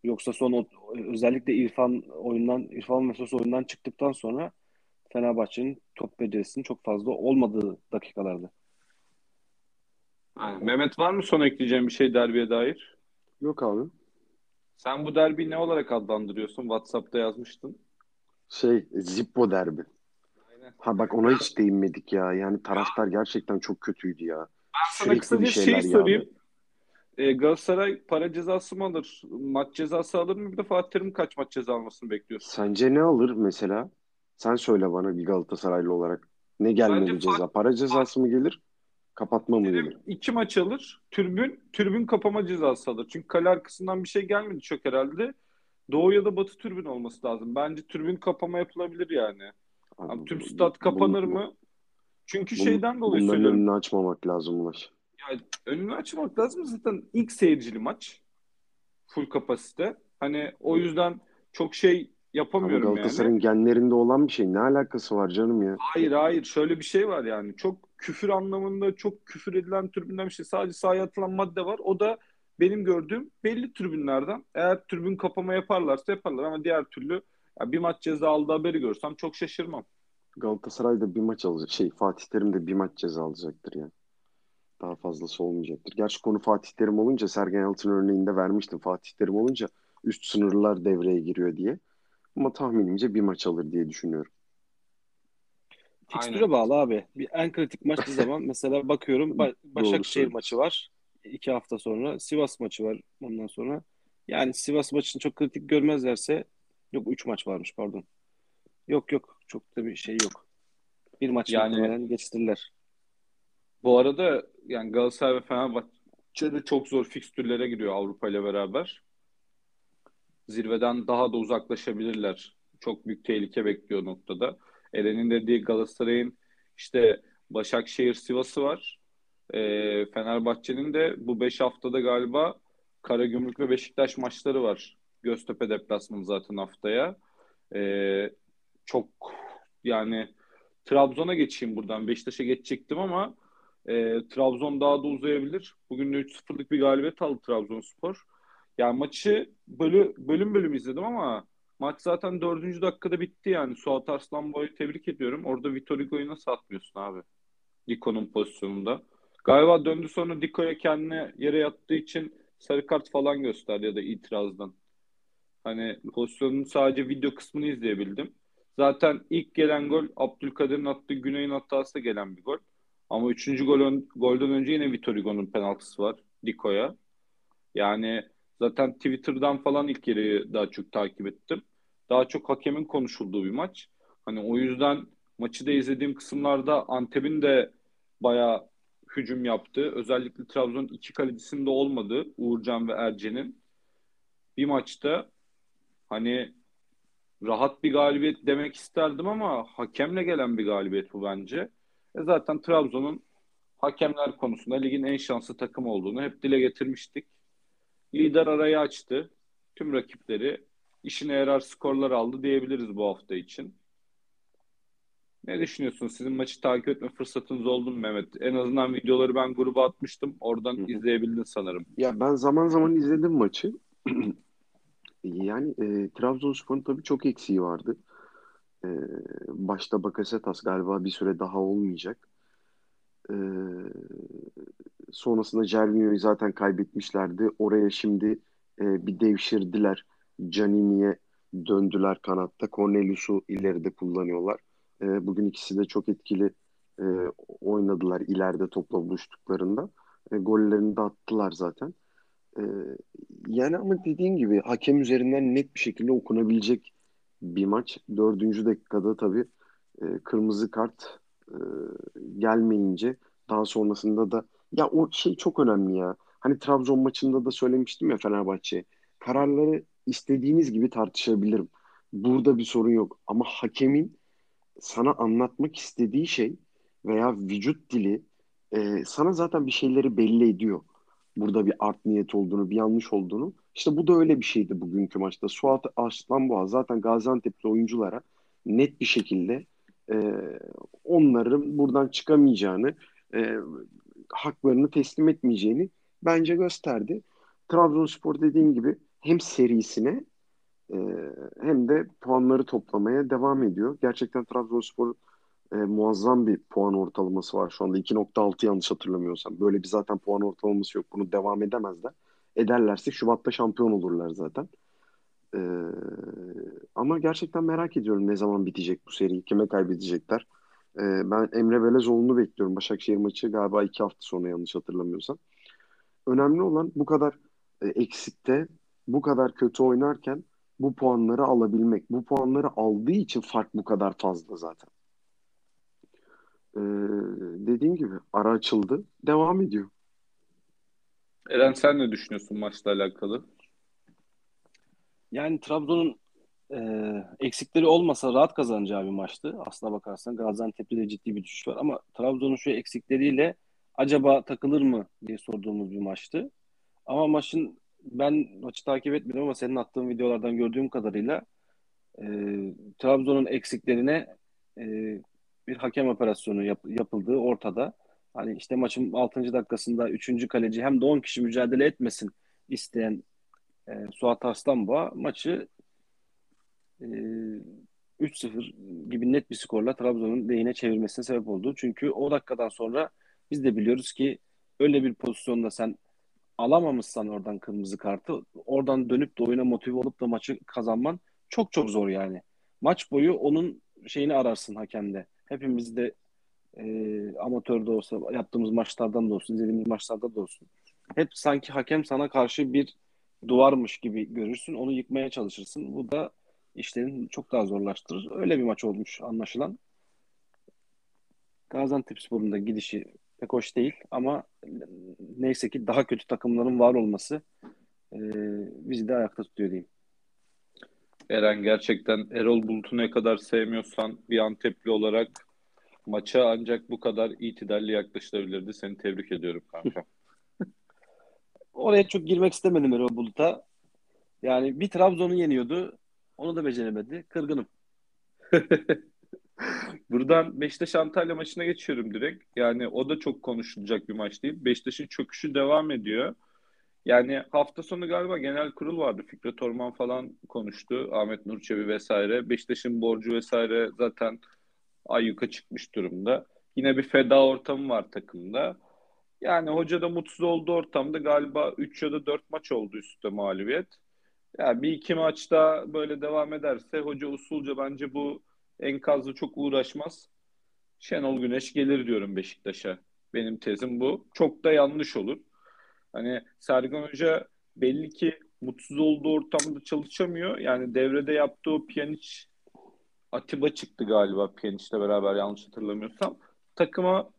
Yoksa son özellikle İrfan oyundan İrfan Sos oyundan çıktıktan sonra Fenerbahçe'nin top becerisinin çok fazla olmadığı dakikalardı. Yani Mehmet var mı son ekleyeceğim bir şey derbiye dair? Yok abi. Sen bu derbiyi ne olarak adlandırıyorsun? WhatsApp'ta yazmıştın. Şey, Zippo derbi. Aynen. Ha bak ona hiç değinmedik ya. Yani taraftar gerçekten çok kötüydü ya. Ben sana kısa bir şey sorayım. E, Galatasaray para cezası mı alır? Maç cezası alır mı? Bir de Fatih Terim kaç maç ceza almasını bekliyorsun? Sence ne alır mesela? Sen söyle bana bir Galatasaraylı olarak. Ne gelmeli Bence ceza? Para cezası mı gelir? Kapatma mı gelir? İki maç alır. Türbün, türbün kapama cezası alır. Çünkü kale arkasından bir şey gelmedi çok herhalde. Doğu ya da batı türbün olması lazım. Bence türbün kapama yapılabilir yani. Abi, tüm stat kapanır bunu, mı? Çünkü bunu, şeyden dolayı bunların söylüyorum. önünü açmamak lazım Ulaş. Ya, önünü açmak lazım. Zaten ilk seyircili maç. Full kapasite. Hani o yüzden çok şey yapamıyorum Ama Galatasaray'ın yani. genlerinde olan bir şey. Ne alakası var canım ya? Hayır hayır. Şöyle bir şey var yani. Çok küfür anlamında çok küfür edilen tribünden bir şey. Sadece sahaya atılan madde var. O da benim gördüğüm belli tribünlerden. Eğer tribün kapama yaparlarsa yaparlar ama diğer türlü ya bir maç ceza aldığı haberi görsem çok şaşırmam. Galatasaray da bir maç alacak. Şey Fatih Terim de bir maç ceza alacaktır yani. Daha fazlası olmayacaktır. Gerçi konu Fatih Terim olunca Sergen Yalçın örneğinde vermiştim. Fatih Terim olunca üst sınırlar devreye giriyor diye. Ama tahminimce bir maç alır diye düşünüyorum. Fikstüre bağlı abi. Bir en kritik maç ne zaman? Mesela bakıyorum ba- Başakşehir maçı var. iki hafta sonra. Sivas maçı var ondan sonra. Yani Sivas maçını çok kritik görmezlerse yok üç maç varmış pardon. Yok yok çok da bir şey yok. Bir maç yani geçtirirler. Bu arada yani Galatasaray ve Fenerbahçe de çok zor fikstürlere giriyor Avrupa ile beraber zirveden daha da uzaklaşabilirler. Çok büyük tehlike bekliyor noktada. Eren'in dediği Galatasaray'ın işte Başakşehir Sivas'ı var. E, Fenerbahçe'nin de bu 5 haftada galiba Karagümrük ve Beşiktaş maçları var. Göztepe deplasmanı zaten haftaya. E, çok yani Trabzon'a geçeyim buradan. Beşiktaş'a geçecektim ama e, Trabzon daha da uzayabilir. Bugün de 3-0'lık bir galibiyet aldı Trabzonspor. Yani maçı bölü, bölüm bölüm izledim ama maç zaten dördüncü dakikada bitti yani. Suat Arslanboy'u tebrik ediyorum. Orada Vitor Hugo'yu nasıl atmıyorsun abi? Diko'nun pozisyonunda. Galiba döndü sonra Diko'ya kendine yere yattığı için sarı kart falan gösterdi ya da itirazdan. Hani pozisyonun sadece video kısmını izleyebildim. Zaten ilk gelen gol Abdülkadir'in attığı Güney'in hatası gelen bir gol. Ama üçüncü gol golden önce yine Vitor Hugo'nun penaltısı var Diko'ya. Yani zaten Twitter'dan falan ilk yeri daha çok takip ettim. Daha çok hakemin konuşulduğu bir maç. Hani o yüzden maçı da izlediğim kısımlarda Antep'in de bayağı hücum yaptı. Özellikle Trabzon iki kalecisinde olmadı Uğurcan ve Ercen'in. Bir maçta hani rahat bir galibiyet demek isterdim ama hakemle gelen bir galibiyet bu bence. E zaten Trabzon'un hakemler konusunda ligin en şanslı takım olduğunu hep dile getirmiştik. Lider arayı açtı. Tüm rakipleri işine yarar skorlar aldı diyebiliriz bu hafta için. Ne düşünüyorsunuz? Sizin maçı takip etme fırsatınız oldu mu Mehmet? En azından videoları ben gruba atmıştım. Oradan Hı-hı. izleyebildin sanırım. Ya ben zaman zaman izledim maçı. yani e, Trabzonspor'un tabii çok eksiği vardı. E, başta Bakasetas galiba bir süre daha olmayacak. E, sonrasında Cervinho'yu zaten kaybetmişlerdi. Oraya şimdi e, bir devşirdiler. Canini'ye döndüler kanatta. Cornelius'u ileride kullanıyorlar. E, bugün ikisi de çok etkili e, oynadılar ileride topla buluştuklarında. E, gollerini de attılar zaten. E, yani ama dediğin gibi hakem üzerinden net bir şekilde okunabilecek bir maç. Dördüncü dakikada tabii e, kırmızı kart e, gelmeyince daha sonrasında da ya o şey çok önemli ya. Hani Trabzon maçında da söylemiştim ya Fenerbahçe. Kararları istediğiniz gibi tartışabilirim. Burada bir sorun yok. Ama hakemin sana anlatmak istediği şey veya vücut dili e, sana zaten bir şeyleri belli ediyor. Burada bir art niyet olduğunu, bir yanlış olduğunu. İşte bu da öyle bir şeydi bugünkü maçta. Suat Aslanboğa zaten Gaziantep'li oyunculara net bir şekilde e, onların buradan çıkamayacağını, e, haklarını teslim etmeyeceğini bence gösterdi. Trabzonspor dediğin gibi hem serisine e, hem de puanları toplamaya devam ediyor. Gerçekten Trabzonspor e, muazzam bir puan ortalaması var şu anda. 2.6 yanlış hatırlamıyorsam. Böyle bir zaten puan ortalaması yok. Bunu devam edemezler. Ederlerse Şubat'ta şampiyon olurlar zaten. Ee, ama gerçekten merak ediyorum ne zaman bitecek bu seri. Kime kaybedecekler. Ee, ben Emre Belezoğlu'nu bekliyorum. Başakşehir maçı galiba iki hafta sonra yanlış hatırlamıyorsam. Önemli olan bu kadar e, eksikte, bu kadar kötü oynarken bu puanları alabilmek. Bu puanları aldığı için fark bu kadar fazla zaten. Ee, dediğim gibi ara açıldı. Devam ediyor. Eren sen ne düşünüyorsun maçla alakalı? Yani Trabzon'un e, eksikleri olmasa rahat kazanacağı bir maçtı. Aslına bakarsan Gaziantep'te de ciddi bir düşüş var ama Trabzon'un şu eksikleriyle acaba takılır mı diye sorduğumuz bir maçtı. Ama maçın ben maçı takip etmedim ama senin attığın videolardan gördüğüm kadarıyla e, Trabzon'un eksiklerine e, bir hakem operasyonu yap, yapıldığı ortada. Hani işte maçın 6. dakikasında 3. kaleci hem de 10 kişi mücadele etmesin isteyen e, Suat Arslanboğa maçı e, 3-0 gibi net bir skorla Trabzon'un lehine çevirmesine sebep oldu. Çünkü o dakikadan sonra biz de biliyoruz ki öyle bir pozisyonda sen alamamışsan oradan kırmızı kartı oradan dönüp de oyuna motive olup da maçı kazanman çok çok zor yani. Maç boyu onun şeyini ararsın hakemde. Hepimiz de e, amatörde olsa yaptığımız maçlardan da olsun, izlediğimiz maçlarda da olsun. Hep sanki hakem sana karşı bir duvarmış gibi görürsün. Onu yıkmaya çalışırsın. Bu da işlerini çok daha zorlaştırır. Öyle bir maç olmuş anlaşılan. Gaziantepspor'un da gidişi pek hoş değil ama neyse ki daha kötü takımların var olması e, bizi de ayakta tutuyor diyeyim. Eren gerçekten Erol Bulut'u ne kadar sevmiyorsan bir Antepli olarak maça ancak bu kadar itidalli yaklaşılabilirdi. Seni tebrik ediyorum kanka. Oraya çok girmek istemedim Erol Bulut'a. Yani bir Trabzon'u yeniyordu. Onu da beceremedi. Kırgınım. Buradan Beşiktaş Antalya maçına geçiyorum direkt. Yani o da çok konuşulacak bir maç değil. Beşiktaş'ın çöküşü devam ediyor. Yani hafta sonu galiba genel kurul vardı. Fikret Orman falan konuştu. Ahmet Nurçevi vesaire. Beşiktaş'ın borcu vesaire zaten ayyuka çıkmış durumda. Yine bir feda ortamı var takımda. Yani hoca da mutsuz olduğu ortamda galiba 3 ya da 4 maç oldu üstte mağlubiyet. Yani bir iki maçta böyle devam ederse hoca usulca bence bu enkazla çok uğraşmaz. Şenol Güneş gelir diyorum Beşiktaş'a. Benim tezim bu. Çok da yanlış olur. Hani Sergen Hoca belli ki mutsuz olduğu ortamda çalışamıyor. Yani devrede yaptığı Pjanic Atiba çıktı galiba Pjanic'le beraber yanlış hatırlamıyorsam. Takıma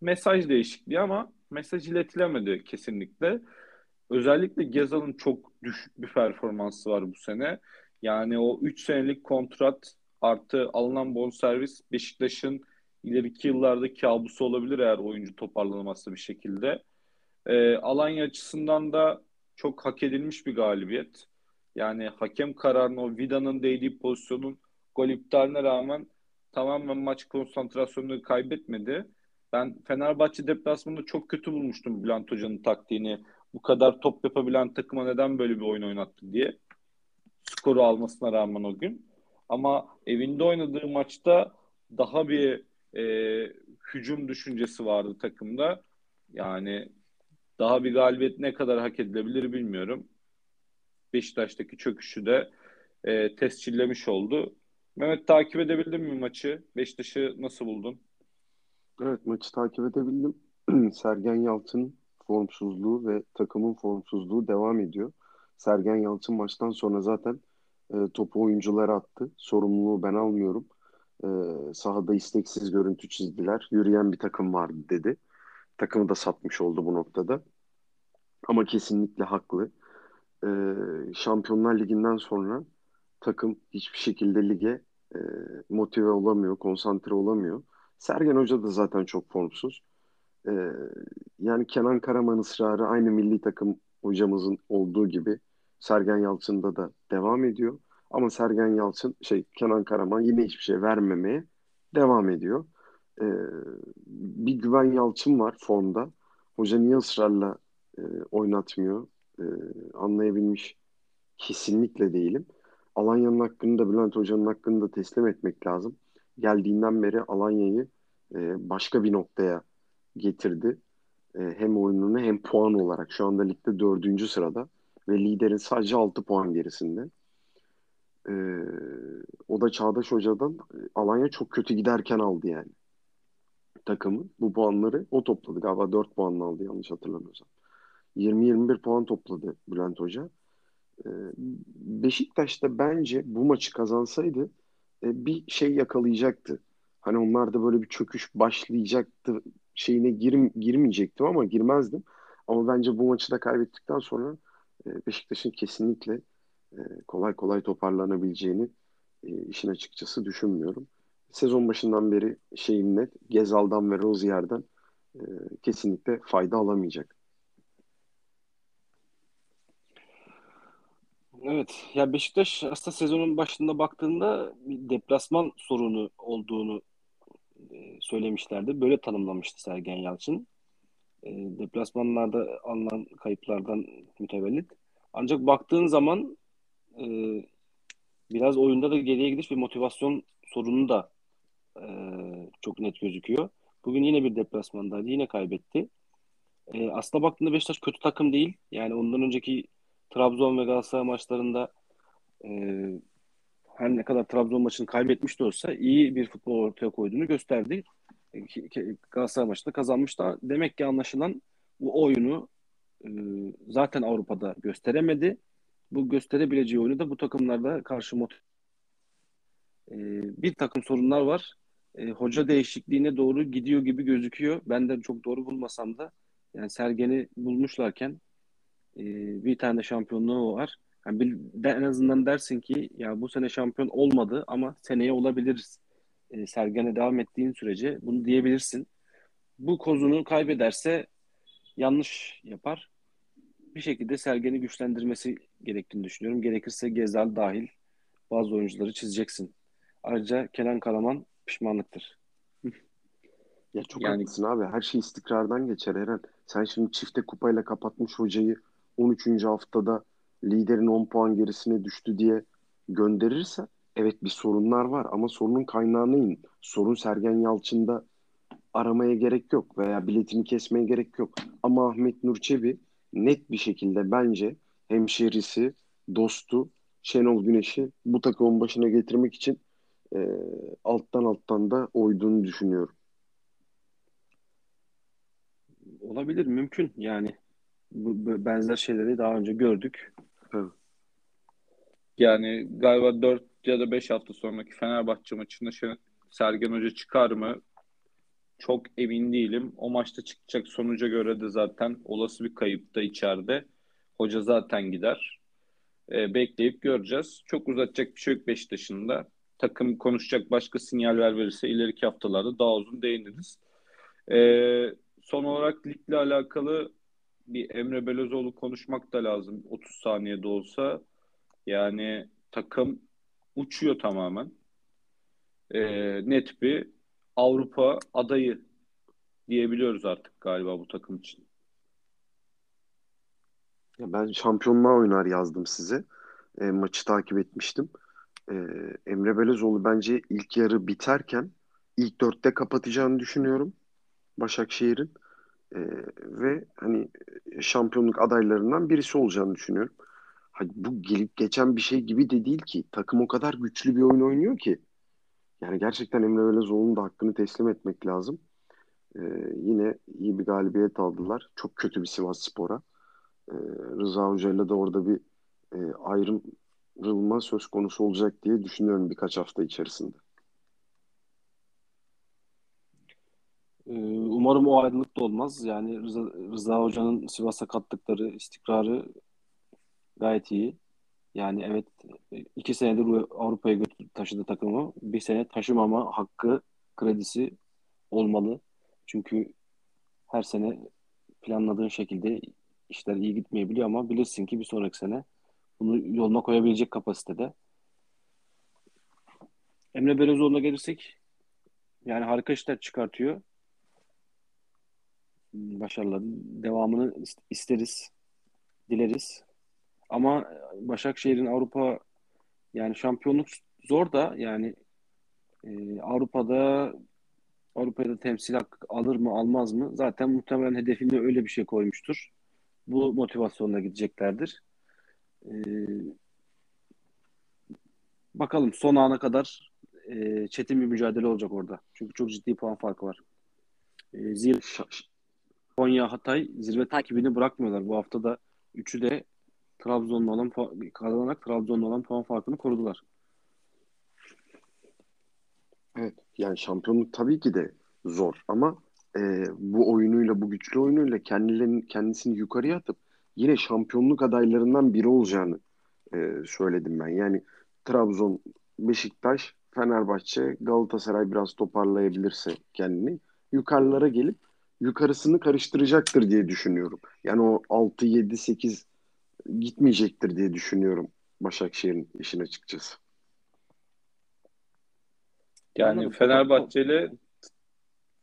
mesaj değişikliği ama mesaj iletilemedi kesinlikle. Özellikle Gezal'ın çok düşük bir performansı var bu sene. Yani o 3 senelik kontrat artı alınan bonservis Beşiktaş'ın ileriki yıllarda kabusu olabilir eğer oyuncu toparlanamazsa bir şekilde. E, Alanya açısından da çok hak edilmiş bir galibiyet. Yani hakem kararını o Vida'nın değdiği pozisyonun gol iptaline rağmen tamamen maç konsantrasyonunu kaybetmedi. Ben Fenerbahçe deplasmanında çok kötü bulmuştum Bülent Hoca'nın taktiğini. Bu kadar top yapabilen takıma neden böyle bir oyun oynattı diye. Skoru almasına rağmen o gün. Ama evinde oynadığı maçta daha bir e, hücum düşüncesi vardı takımda. Yani daha bir galibiyet ne kadar hak edilebilir bilmiyorum. Beşiktaş'taki çöküşü de e, tescillemiş oldu. Mehmet takip edebildin mi maçı? Beşiktaş'ı nasıl buldun? Evet maçı takip edebildim. Sergen Yalçın formsuzluğu ve takımın formsuzluğu devam ediyor. Sergen Yalçın maçtan sonra zaten e, topu oyunculara attı. Sorumluluğu ben almıyorum. E, sahada isteksiz görüntü çizdiler. Yürüyen bir takım vardı dedi. Takımı da satmış oldu bu noktada. Ama kesinlikle haklı. E, Şampiyonlar Ligi'nden sonra takım hiçbir şekilde lige e, motive olamıyor, konsantre olamıyor. Sergen Hoca da zaten çok formsuz. E, yani Kenan Karaman ısrarı aynı milli takım hocamızın olduğu gibi Sergen Yalçın'da da devam ediyor. Ama Sergen Yalçın, şey Kenan Karaman yine hiçbir şey vermemeye devam ediyor. E, bir Güven Yalçın var formda. Hoca niye ısrarla e, oynatmıyor? E, anlayabilmiş kesinlikle değilim. Alanya'nın hakkını da Bülent Hoca'nın hakkını da teslim etmek lazım. Geldiğinden beri Alanya'yı e, başka bir noktaya getirdi. E, hem oyununu hem puan olarak. Şu anda ligde dördüncü sırada ve liderin sadece altı puan gerisinde. E, o da Çağdaş Hoca'dan e, Alanya çok kötü giderken aldı yani takımı. Bu puanları o topladı. Galiba 4 puanla aldı yanlış hatırlamıyorsam. 20-21 puan topladı Bülent Hoca. Beşiktaş'ta bence bu maçı kazansaydı bir şey yakalayacaktı. Hani onlar da böyle bir çöküş başlayacaktı şeyine gir, girmeyecektim ama girmezdim. Ama bence bu maçı da kaybettikten sonra e, Beşiktaş'ın kesinlikle e, kolay kolay toparlanabileceğini işin açıkçası düşünmüyorum. Sezon başından beri şeyim net Gezal'dan ve Rozier'den kesinlikle fayda alamayacak. Evet. Ya Beşiktaş aslında sezonun başında baktığında bir deplasman sorunu olduğunu e, söylemişlerdi. Böyle tanımlamıştı Sergen Yalçın. E, deplasmanlarda alınan kayıplardan mütevellit. Ancak baktığın zaman e, biraz oyunda da geriye gidiş ve motivasyon sorunu da e, çok net gözüküyor. Bugün yine bir deplasmandaydı. Yine kaybetti. E, aslında baktığında Beşiktaş kötü takım değil. Yani ondan önceki Trabzon ve Galatasaray maçlarında e, her ne kadar Trabzon maçını kaybetmiş de olsa iyi bir futbol ortaya koyduğunu gösterdi. E, Galatasaray maçında kazanmış da demek ki anlaşılan bu oyunu e, zaten Avrupa'da gösteremedi. Bu gösterebileceği oyunu da bu takımlarda karşı motiv e, bir takım sorunlar var. E, hoca değişikliğine doğru gidiyor gibi gözüküyor. Ben de çok doğru bulmasam da yani Sergen'i bulmuşlarken e, bir tane şampiyonluğu var. Yani bir, de, en azından dersin ki ya bu sene şampiyon olmadı ama seneye olabiliriz. E, Sergen'e devam ettiğin sürece bunu diyebilirsin. Bu kozunu kaybederse yanlış yapar. Bir şekilde Sergen'i güçlendirmesi gerektiğini düşünüyorum. Gerekirse Gezal dahil bazı oyuncuları çizeceksin. Ayrıca Kenan Karaman pişmanlıktır. Ya çok yani... haklısın abi. Her şey istikrardan geçer Eren. Sen şimdi çifte kupayla kapatmış hocayı 13. haftada liderin 10 puan gerisine düştü diye gönderirse evet bir sorunlar var ama sorunun kaynağına in. Sorun Sergen Yalçın'da aramaya gerek yok veya biletini kesmeye gerek yok. Ama Ahmet Nur Çebi net bir şekilde bence hemşerisi, dostu Şenol Güneş'i bu takımın başına getirmek için e, alttan alttan da oyduğunu düşünüyorum. Olabilir, mümkün yani. Bu, bu benzer şeyleri daha önce gördük. Yani galiba 4 ya da 5 hafta sonraki Fenerbahçe maçında Sergen Hoca çıkar mı? Çok emin değilim. O maçta çıkacak sonuca göre de zaten olası bir kayıp da içeride. Hoca zaten gider. E, bekleyip göreceğiz. Çok uzatacak bir şey yok Beşiktaş'ın da. Takım konuşacak başka sinyaller verirse ileriki haftalarda daha uzun değiniriz. E, son olarak ligle alakalı bir Emre Belözoğlu konuşmak da lazım. 30 saniyede olsa. Yani takım uçuyor tamamen. E, net bir Avrupa adayı diyebiliyoruz artık galiba bu takım için. Ya ben şampiyonluğa oynar yazdım size. E, maçı takip etmiştim. E, Emre Belözoğlu bence ilk yarı biterken ilk dörtte kapatacağını düşünüyorum Başakşehir'in. E, ve hani şampiyonluk adaylarından birisi olacağını düşünüyorum. Hani bu gelip geçen bir şey gibi de değil ki. Takım o kadar güçlü bir oyun oynuyor ki. Yani gerçekten Emre Belözoğlu'nun da hakkını teslim etmek lazım. E, yine iyi bir galibiyet aldılar. Çok kötü bir Sivas Spor'a. E, Rıza Hoca'yla da orada bir e, ayrılma söz konusu olacak diye düşünüyorum birkaç hafta içerisinde. Umarım o ayrılık da olmaz. Yani Rıza, Rıza Hoca'nın Sivas'a kattıkları istikrarı gayet iyi. Yani evet iki senedir Avrupa'ya götür, taşıdı takımı. Bir sene taşımama hakkı, kredisi olmalı. Çünkü her sene planladığın şekilde işler iyi gitmeyebiliyor ama bilirsin ki bir sonraki sene bunu yoluna koyabilecek kapasitede. Emre Belözoğlu'na gelirsek yani harika işler çıkartıyor. Başarıların devamını isteriz, dileriz. Ama Başakşehir'in Avrupa yani şampiyonluk zor da yani e, Avrupa'da Avrupa'da temsil hakkı alır mı almaz mı? Zaten muhtemelen hedefinde öyle bir şey koymuştur. Bu motivasyonla gideceklerdir. Ee, bakalım son ana kadar e, çetin bir mücadele olacak orada. Çünkü çok ciddi puan farkı var. E, zirve, Konya, Hatay zirve takibini bırakmıyorlar. Bu hafta da üçü de Trabzon'la olan kazanarak Trabzon'la olan puan farkını korudular. Evet yani şampiyonluk tabii ki de zor ama e, bu oyunuyla bu güçlü oyunuyla kendilerini kendisini yukarıya atıp yine şampiyonluk adaylarından biri olacağını e, söyledim ben. Yani Trabzon, Beşiktaş, Fenerbahçe, Galatasaray biraz toparlayabilirse kendini yukarılara gelip yukarısını karıştıracaktır diye düşünüyorum. Yani o 6 7 8 gitmeyecektir diye düşünüyorum Başakşehir'in işin açıkçası. Yani Fenerbahçeli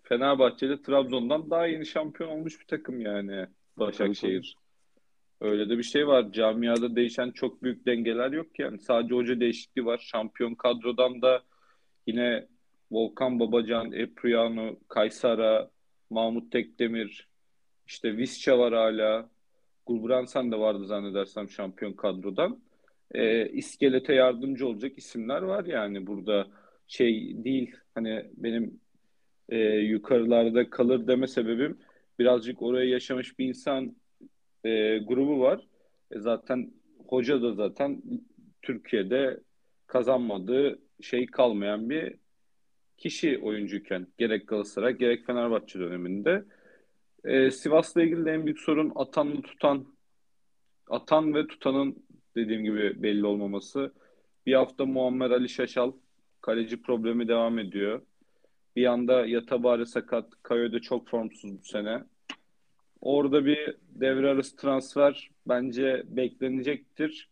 Fenerbahçeli Trabzon'dan daha yeni şampiyon olmuş bir takım yani Başakşehir. Öyle de bir şey var. Camiada değişen çok büyük dengeler yok yani. Sadece hoca değişikliği var. Şampiyon kadrodan da yine Volkan Babacan, Epriano, Kaysara, Mahmut Tekdemir, işte Visca var hala. Gulbransan da vardı zannedersem şampiyon kadrodan. E, iskelete yardımcı olacak isimler var yani burada şey değil hani benim e, yukarılarda kalır deme sebebim birazcık oraya yaşamış bir insan e, grubu var. E, zaten hoca da zaten Türkiye'de kazanmadığı şey kalmayan bir kişi oyuncuyken gerek Galatasaray gerek Fenerbahçe döneminde. E, Sivas'la ilgili de en büyük sorun atanlı tutan atan ve tutanın dediğim gibi belli olmaması. Bir hafta Muammer Ali Şaşal kaleci problemi devam ediyor. Bir yanda Yatabari sakat, Kayo çok formsuz bu sene. Orada bir devre arası transfer bence beklenecektir.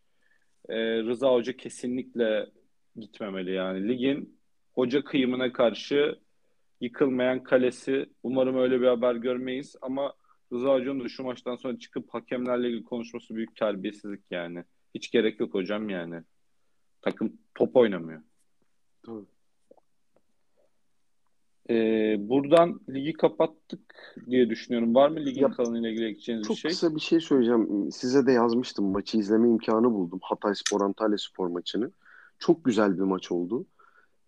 Ee, Rıza Hoca kesinlikle gitmemeli yani. Ligin hoca kıyımına karşı yıkılmayan kalesi. Umarım öyle bir haber görmeyiz ama Rıza Hoca'nın da şu maçtan sonra çıkıp hakemlerle ilgili konuşması büyük terbiyesizlik yani. Hiç gerek yok hocam yani. Takım top oynamıyor. Tabii. Ee, buradan ligi kapattık diye düşünüyorum. Var mı ligin Ya, kalanıyla ilgili ekleyeceğiniz bir Çok şey? kısa bir şey söyleyeceğim. Size de yazmıştım. Maçı izleme imkanı buldum. Hatay Spor Antalya Spor maçını. Çok güzel bir maç oldu.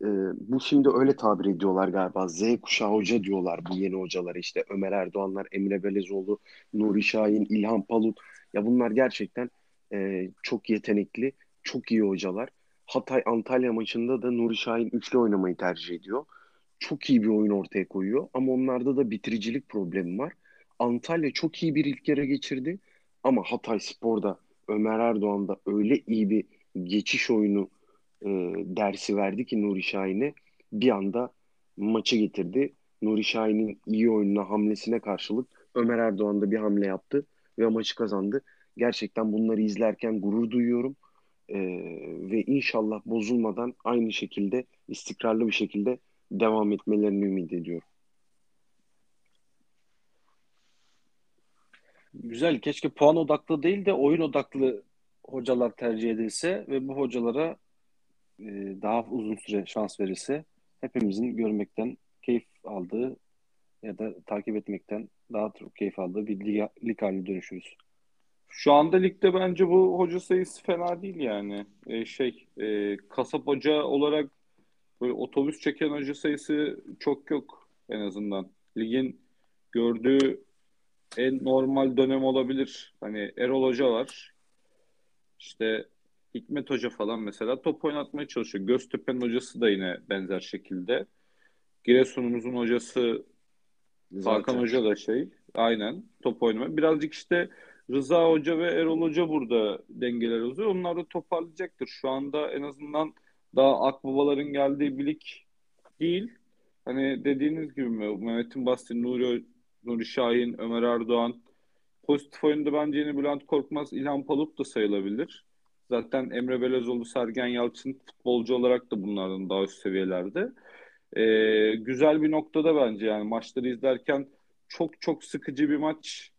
Ee, bu şimdi öyle tabir ediyorlar galiba. Z kuşağı hoca diyorlar bu yeni hocalara. İşte Ömer Erdoğanlar, Emre Belezoğlu, Nuri Şahin, İlhan Palut. Ya bunlar gerçekten e, çok yetenekli, çok iyi hocalar. Hatay Antalya maçında da Nuri Şahin üçlü oynamayı tercih ediyor. Çok iyi bir oyun ortaya koyuyor ama onlarda da bitiricilik problemi var. Antalya çok iyi bir ilk yarı geçirdi ama Hatay Spor'da Ömer Erdoğan da öyle iyi bir geçiş oyunu e, dersi verdi ki Nuri Şahin'e bir anda maçı getirdi. Nuri Şahin'in iyi oyununa, hamlesine karşılık Ömer Erdoğan da bir hamle yaptı ve maçı kazandı. Gerçekten bunları izlerken gurur duyuyorum. E, ve inşallah bozulmadan aynı şekilde istikrarlı bir şekilde devam etmelerini ümit ediyorum. Güzel. Keşke puan odaklı değil de oyun odaklı hocalar tercih edilse ve bu hocalara e, daha uzun süre şans verilse hepimizin görmekten keyif aldığı ya da takip etmekten daha çok keyif aldığı bir lig, lig haline dönüşürüz. Şu anda ligde bence bu hoca sayısı fena değil yani. Ee, şey, e, kasap hoca olarak böyle otobüs çeken hoca sayısı çok yok en azından. Ligin gördüğü en normal dönem olabilir. Hani Erol Hoca var. İşte Hikmet Hoca falan mesela top oynatmaya çalışıyor. Göztepe'nin hocası da yine benzer şekilde. Giresun'umuzun hocası Hakan Zaten Hoca da şey. Aynen top oynama. Birazcık işte Rıza Hoca ve Erol Hoca burada dengeler bozuyor. Onlar da toparlayacaktır. Şu anda en azından daha akbabaların geldiği bir lig değil. Hani dediğiniz gibi? Mehmet'in bahsettiği Nuri, Nuri Şahin, Ömer Erdoğan. Pozitif oyunda bence yine Bülent Korkmaz, İlhan Palut da sayılabilir. Zaten Emre Belezoğlu, Sergen Yalçın futbolcu olarak da bunlardan daha üst seviyelerde. Ee, güzel bir noktada bence yani maçları izlerken çok çok sıkıcı bir maç.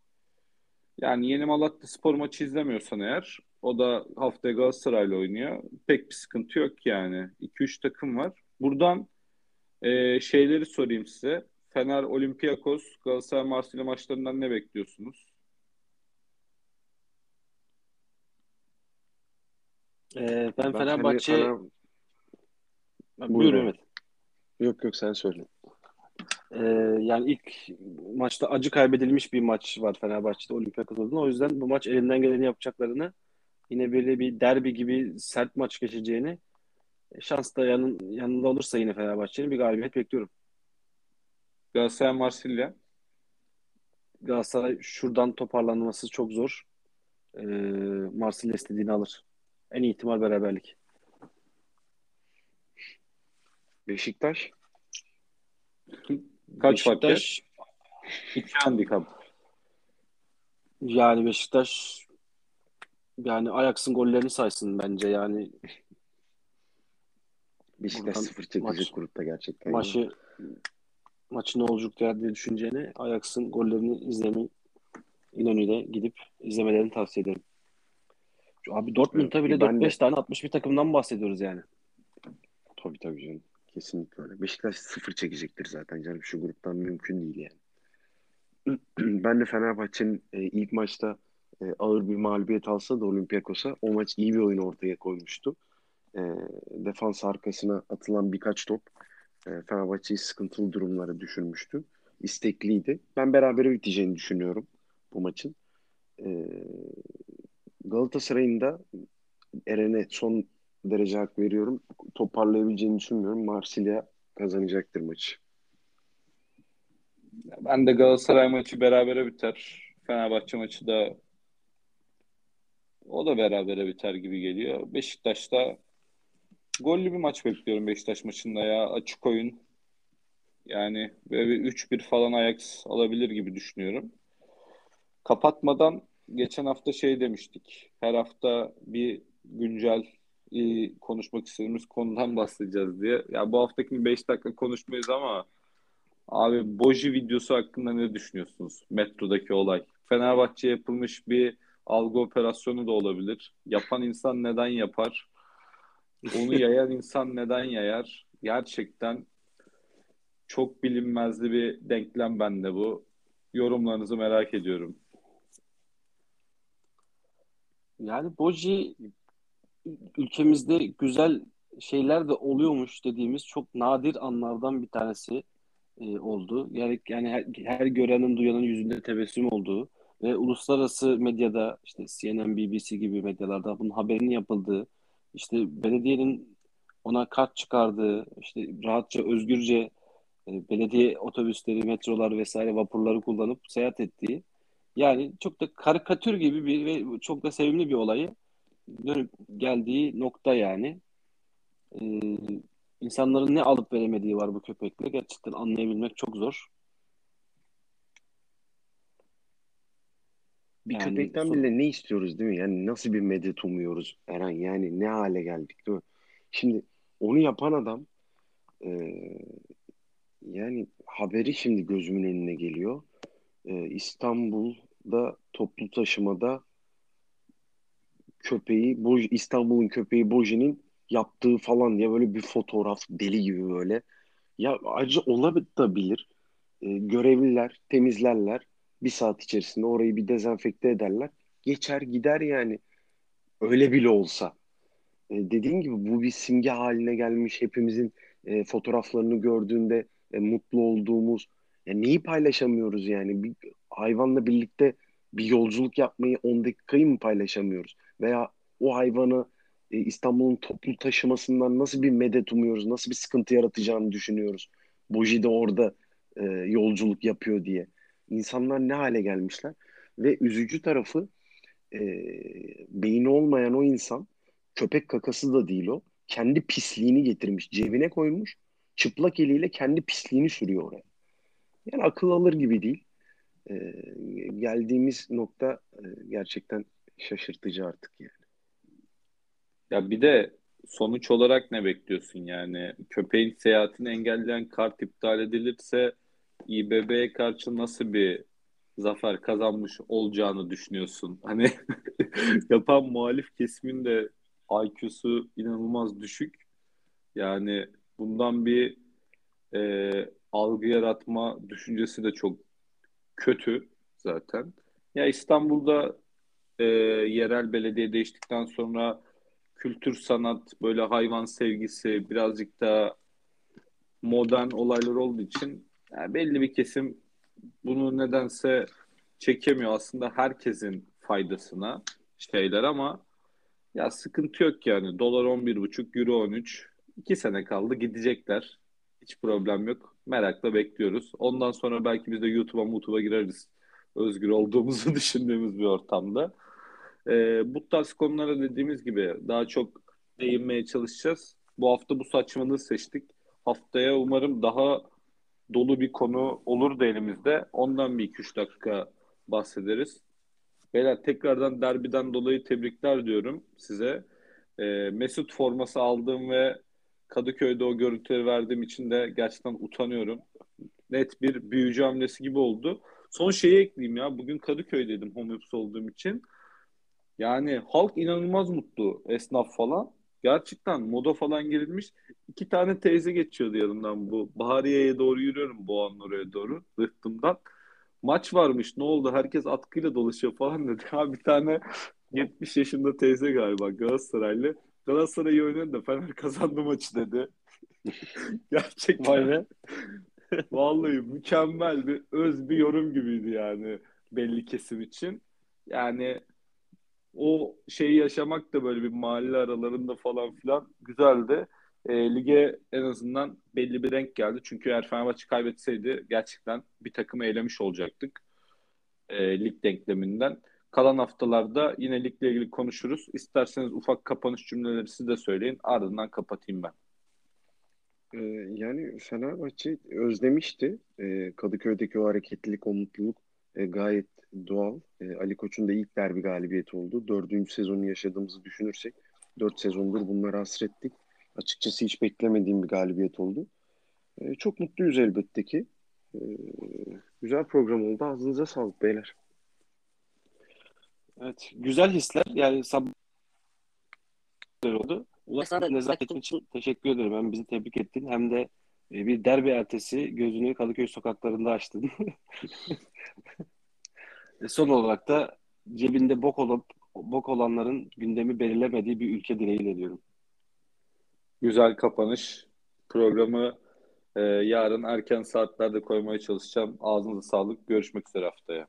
Yani Yeni Malatya Spor maçı izlemiyorsan eğer o da haftaya Galatasaray'la oynuyor. Pek bir sıkıntı yok yani. 2-3 takım var. Buradan e, şeyleri sorayım size. Fener, Olympiakos, Galatasaray, Marsilya maçlarından ne bekliyorsunuz? Ee, ben ben Fenerbahçe Fener... Buyur. Mehmet. Yok yok sen söyle. Ee, yani ilk maçta acı kaybedilmiş bir maç var Fenerbahçe'de Olympiakos adına. O yüzden bu maç elinden geleni yapacaklarını yine böyle bir derbi gibi sert maç geçeceğini şans da yanın, yanında olursa yine Fenerbahçe'nin bir galibiyet bekliyorum. Galatasaray, Marsilya. Galatasaray şuradan toparlanması çok zor. Ee, Marsilya istediğini alır. En iyi ihtimal beraberlik. Beşiktaş Kaç? Beşiktaş İki handikap. yani Beşiktaş yani Ajax'ın gollerini saysın bence yani Beşiktaş Buradan sıfır çekecek maç- grupta gerçekten. maçı maçı ne olacak diye düşüneceğini Ajax'ın gollerini izlemeyi İnönü'yle gidip izlemelerini tavsiye ederim. Abi Dortmund'da bile Ben de. 4-5 tane atmış bir takımdan bahsediyoruz yani. Tabii tabii canım. Kesinlikle öyle. Beşiktaş sıfır çekecektir zaten canım. Şu gruptan mümkün değil yani. Ben de Fenerbahçe'nin e, ilk maçta e, ağır bir mağlubiyet alsa da Olympiakos'a o maç iyi bir oyun ortaya koymuştu. E, defans arkasına atılan birkaç top e, Fenerbahçe'yi sıkıntılı durumlara düşürmüştü. İstekliydi. Ben berabere biteceğini düşünüyorum bu maçın. E, Galatasaray'ın da Eren'e son derece hak veriyorum. Toparlayabileceğini düşünmüyorum. Marsilya kazanacaktır maçı. Ben de Galatasaray maçı berabere biter. Fenerbahçe maçı da o da berabere biter gibi geliyor. Beşiktaş'ta gollü bir maç bekliyorum Beşiktaş maçında ya. Açık oyun. Yani böyle bir 3-1 falan Ajax alabilir gibi düşünüyorum. Kapatmadan geçen hafta şey demiştik. Her hafta bir güncel e, konuşmak istediğimiz konudan bahsedeceğiz diye. Ya bu haftaki 5 dakika konuşmayız ama Abi Boji videosu hakkında ne düşünüyorsunuz? Metrodaki olay. Fenerbahçe yapılmış bir algı operasyonu da olabilir. Yapan insan neden yapar? Onu yayan insan neden yayar? Gerçekten çok bilinmezli bir denklem bende bu. Yorumlarınızı merak ediyorum. Yani Boji ülkemizde güzel şeyler de oluyormuş dediğimiz çok nadir anlardan bir tanesi e, oldu. Yani, yani her, her görenin duyanın yüzünde tebessüm olduğu ve uluslararası medyada işte CNN, BBC gibi medyalarda bunun haberini yapıldığı, işte belediyenin ona kart çıkardığı, işte rahatça, özgürce e, belediye otobüsleri, metrolar vesaire vapurları kullanıp seyahat ettiği yani çok da karikatür gibi bir ve çok da sevimli bir olayı dönüp geldiği nokta yani. Ee, insanların ne alıp veremediği var bu köpekle. Gerçekten anlayabilmek çok zor. Bir yani, köpekten son... bile ne istiyoruz değil mi? Yani nasıl bir medet umuyoruz Eren? Yani ne hale geldik değil mi? Şimdi onu yapan adam e, yani haberi şimdi gözümün önüne geliyor. E, İstanbul'da toplu taşımada köpeği, Boj, İstanbul'un köpeği Boji'nin yaptığı falan diye böyle bir fotoğraf deli gibi böyle. Ya acı olabilir. E, görevliler temizlerler. Bir saat içerisinde orayı bir dezenfekte ederler. Geçer gider yani. Öyle bile olsa. E, dediğim gibi bu bir simge haline gelmiş. Hepimizin e, fotoğraflarını gördüğünde e, mutlu olduğumuz. Ya neyi paylaşamıyoruz yani? Bir hayvanla birlikte bir yolculuk yapmayı 10 dakikayı mı paylaşamıyoruz? Veya o hayvanı e, İstanbul'un toplu taşımasından nasıl bir medet umuyoruz, nasıl bir sıkıntı yaratacağını düşünüyoruz. Boji de orada e, yolculuk yapıyor diye. İnsanlar ne hale gelmişler ve üzücü tarafı e, beyni olmayan o insan köpek kakası da değil o. Kendi pisliğini getirmiş, cebine koymuş. Çıplak eliyle kendi pisliğini sürüyor oraya. Yani akıl alır gibi değil. E, geldiğimiz nokta e, gerçekten şaşırtıcı artık yani. Ya bir de sonuç olarak ne bekliyorsun yani? Köpeğin seyahatini engelleyen kart iptal edilirse İBB'ye karşı nasıl bir zafer kazanmış olacağını düşünüyorsun? Hani yapan muhalif kesimin de IQ'su inanılmaz düşük. Yani bundan bir e, algı yaratma düşüncesi de çok kötü zaten. Ya İstanbul'da e, yerel belediye değiştikten sonra kültür sanat, böyle hayvan sevgisi, birazcık da modern olaylar olduğu için yani belli bir kesim bunu nedense çekemiyor. Aslında herkesin faydasına şeyler ama ya sıkıntı yok yani. Dolar 11,5, Euro 13. 2 sene kaldı gidecekler. Hiç problem yok. Merakla bekliyoruz. Ondan sonra belki biz de YouTube'a YouTube'a gireriz. Özgür olduğumuzu düşündüğümüz bir ortamda. E, bu tarz konulara dediğimiz gibi daha çok değinmeye çalışacağız. Bu hafta bu saçmalığı seçtik. Haftaya umarım daha dolu bir konu olur da elimizde. Ondan bir iki üç dakika bahsederiz. Beyler tekrardan derbiden dolayı tebrikler diyorum size. E, Mesut forması aldığım ve Kadıköy'de o görüntüleri verdiğim için de gerçekten utanıyorum. Net bir büyücü hamlesi gibi oldu. Son şeyi ekleyeyim ya. Bugün Kadıköy'deydim home office olduğum için. Yani halk inanılmaz mutlu. Esnaf falan. Gerçekten moda falan girilmiş. İki tane teyze geçiyordu yanımdan bu. Bahariye'ye doğru yürüyorum Boğa'nın oraya doğru. Rıhtımdan. Maç varmış ne oldu herkes atkıyla dolaşıyor falan dedi. Ha bir tane 70 yaşında teyze galiba Galatasaraylı. Galatasaray oynadı da Fener kazandı maçı dedi. Gerçekten. Vay be. Vallahi mükemmel bir öz bir yorum gibiydi yani belli kesim için. Yani o şeyi yaşamak da böyle bir mahalle aralarında falan filan güzeldi. E, lige en azından belli bir renk geldi. Çünkü eğer Fenerbahçe kaybetseydi gerçekten bir takımı eylemiş olacaktık. E, lig denkleminden. Kalan haftalarda yine ligle ilgili konuşuruz. İsterseniz ufak kapanış cümleleri siz de söyleyin. Ardından kapatayım ben. Ee, yani Fenerbahçe özlemişti. Ee, Kadıköy'deki o hareketlilik, o mutluluk e, gayet doğal. E, Ali Koç'un da ilk derbi galibiyeti oldu. Dördüncü sezonu yaşadığımızı düşünürsek dört sezondur bunları hasrettik. Açıkçası hiç beklemediğim bir galibiyet oldu. E, çok mutluyuz elbette ki. Ee, güzel program oldu. Ağzınıza sağlık beyler. Evet. Güzel hisler. Yani sabah oldu. Da- nezaketin için teşekkür ederim. Hem bizi tebrik ettin hem de e, bir derbi ertesi gözünü Kadıköy sokaklarında açtın. E, Son olarak da cebinde bok olup bok olanların gündemi belirlemediği bir ülke dileğiyle diyorum. Güzel kapanış. Programı e, yarın erken saatlerde koymaya çalışacağım. Ağzınıza sağlık. Görüşmek üzere haftaya.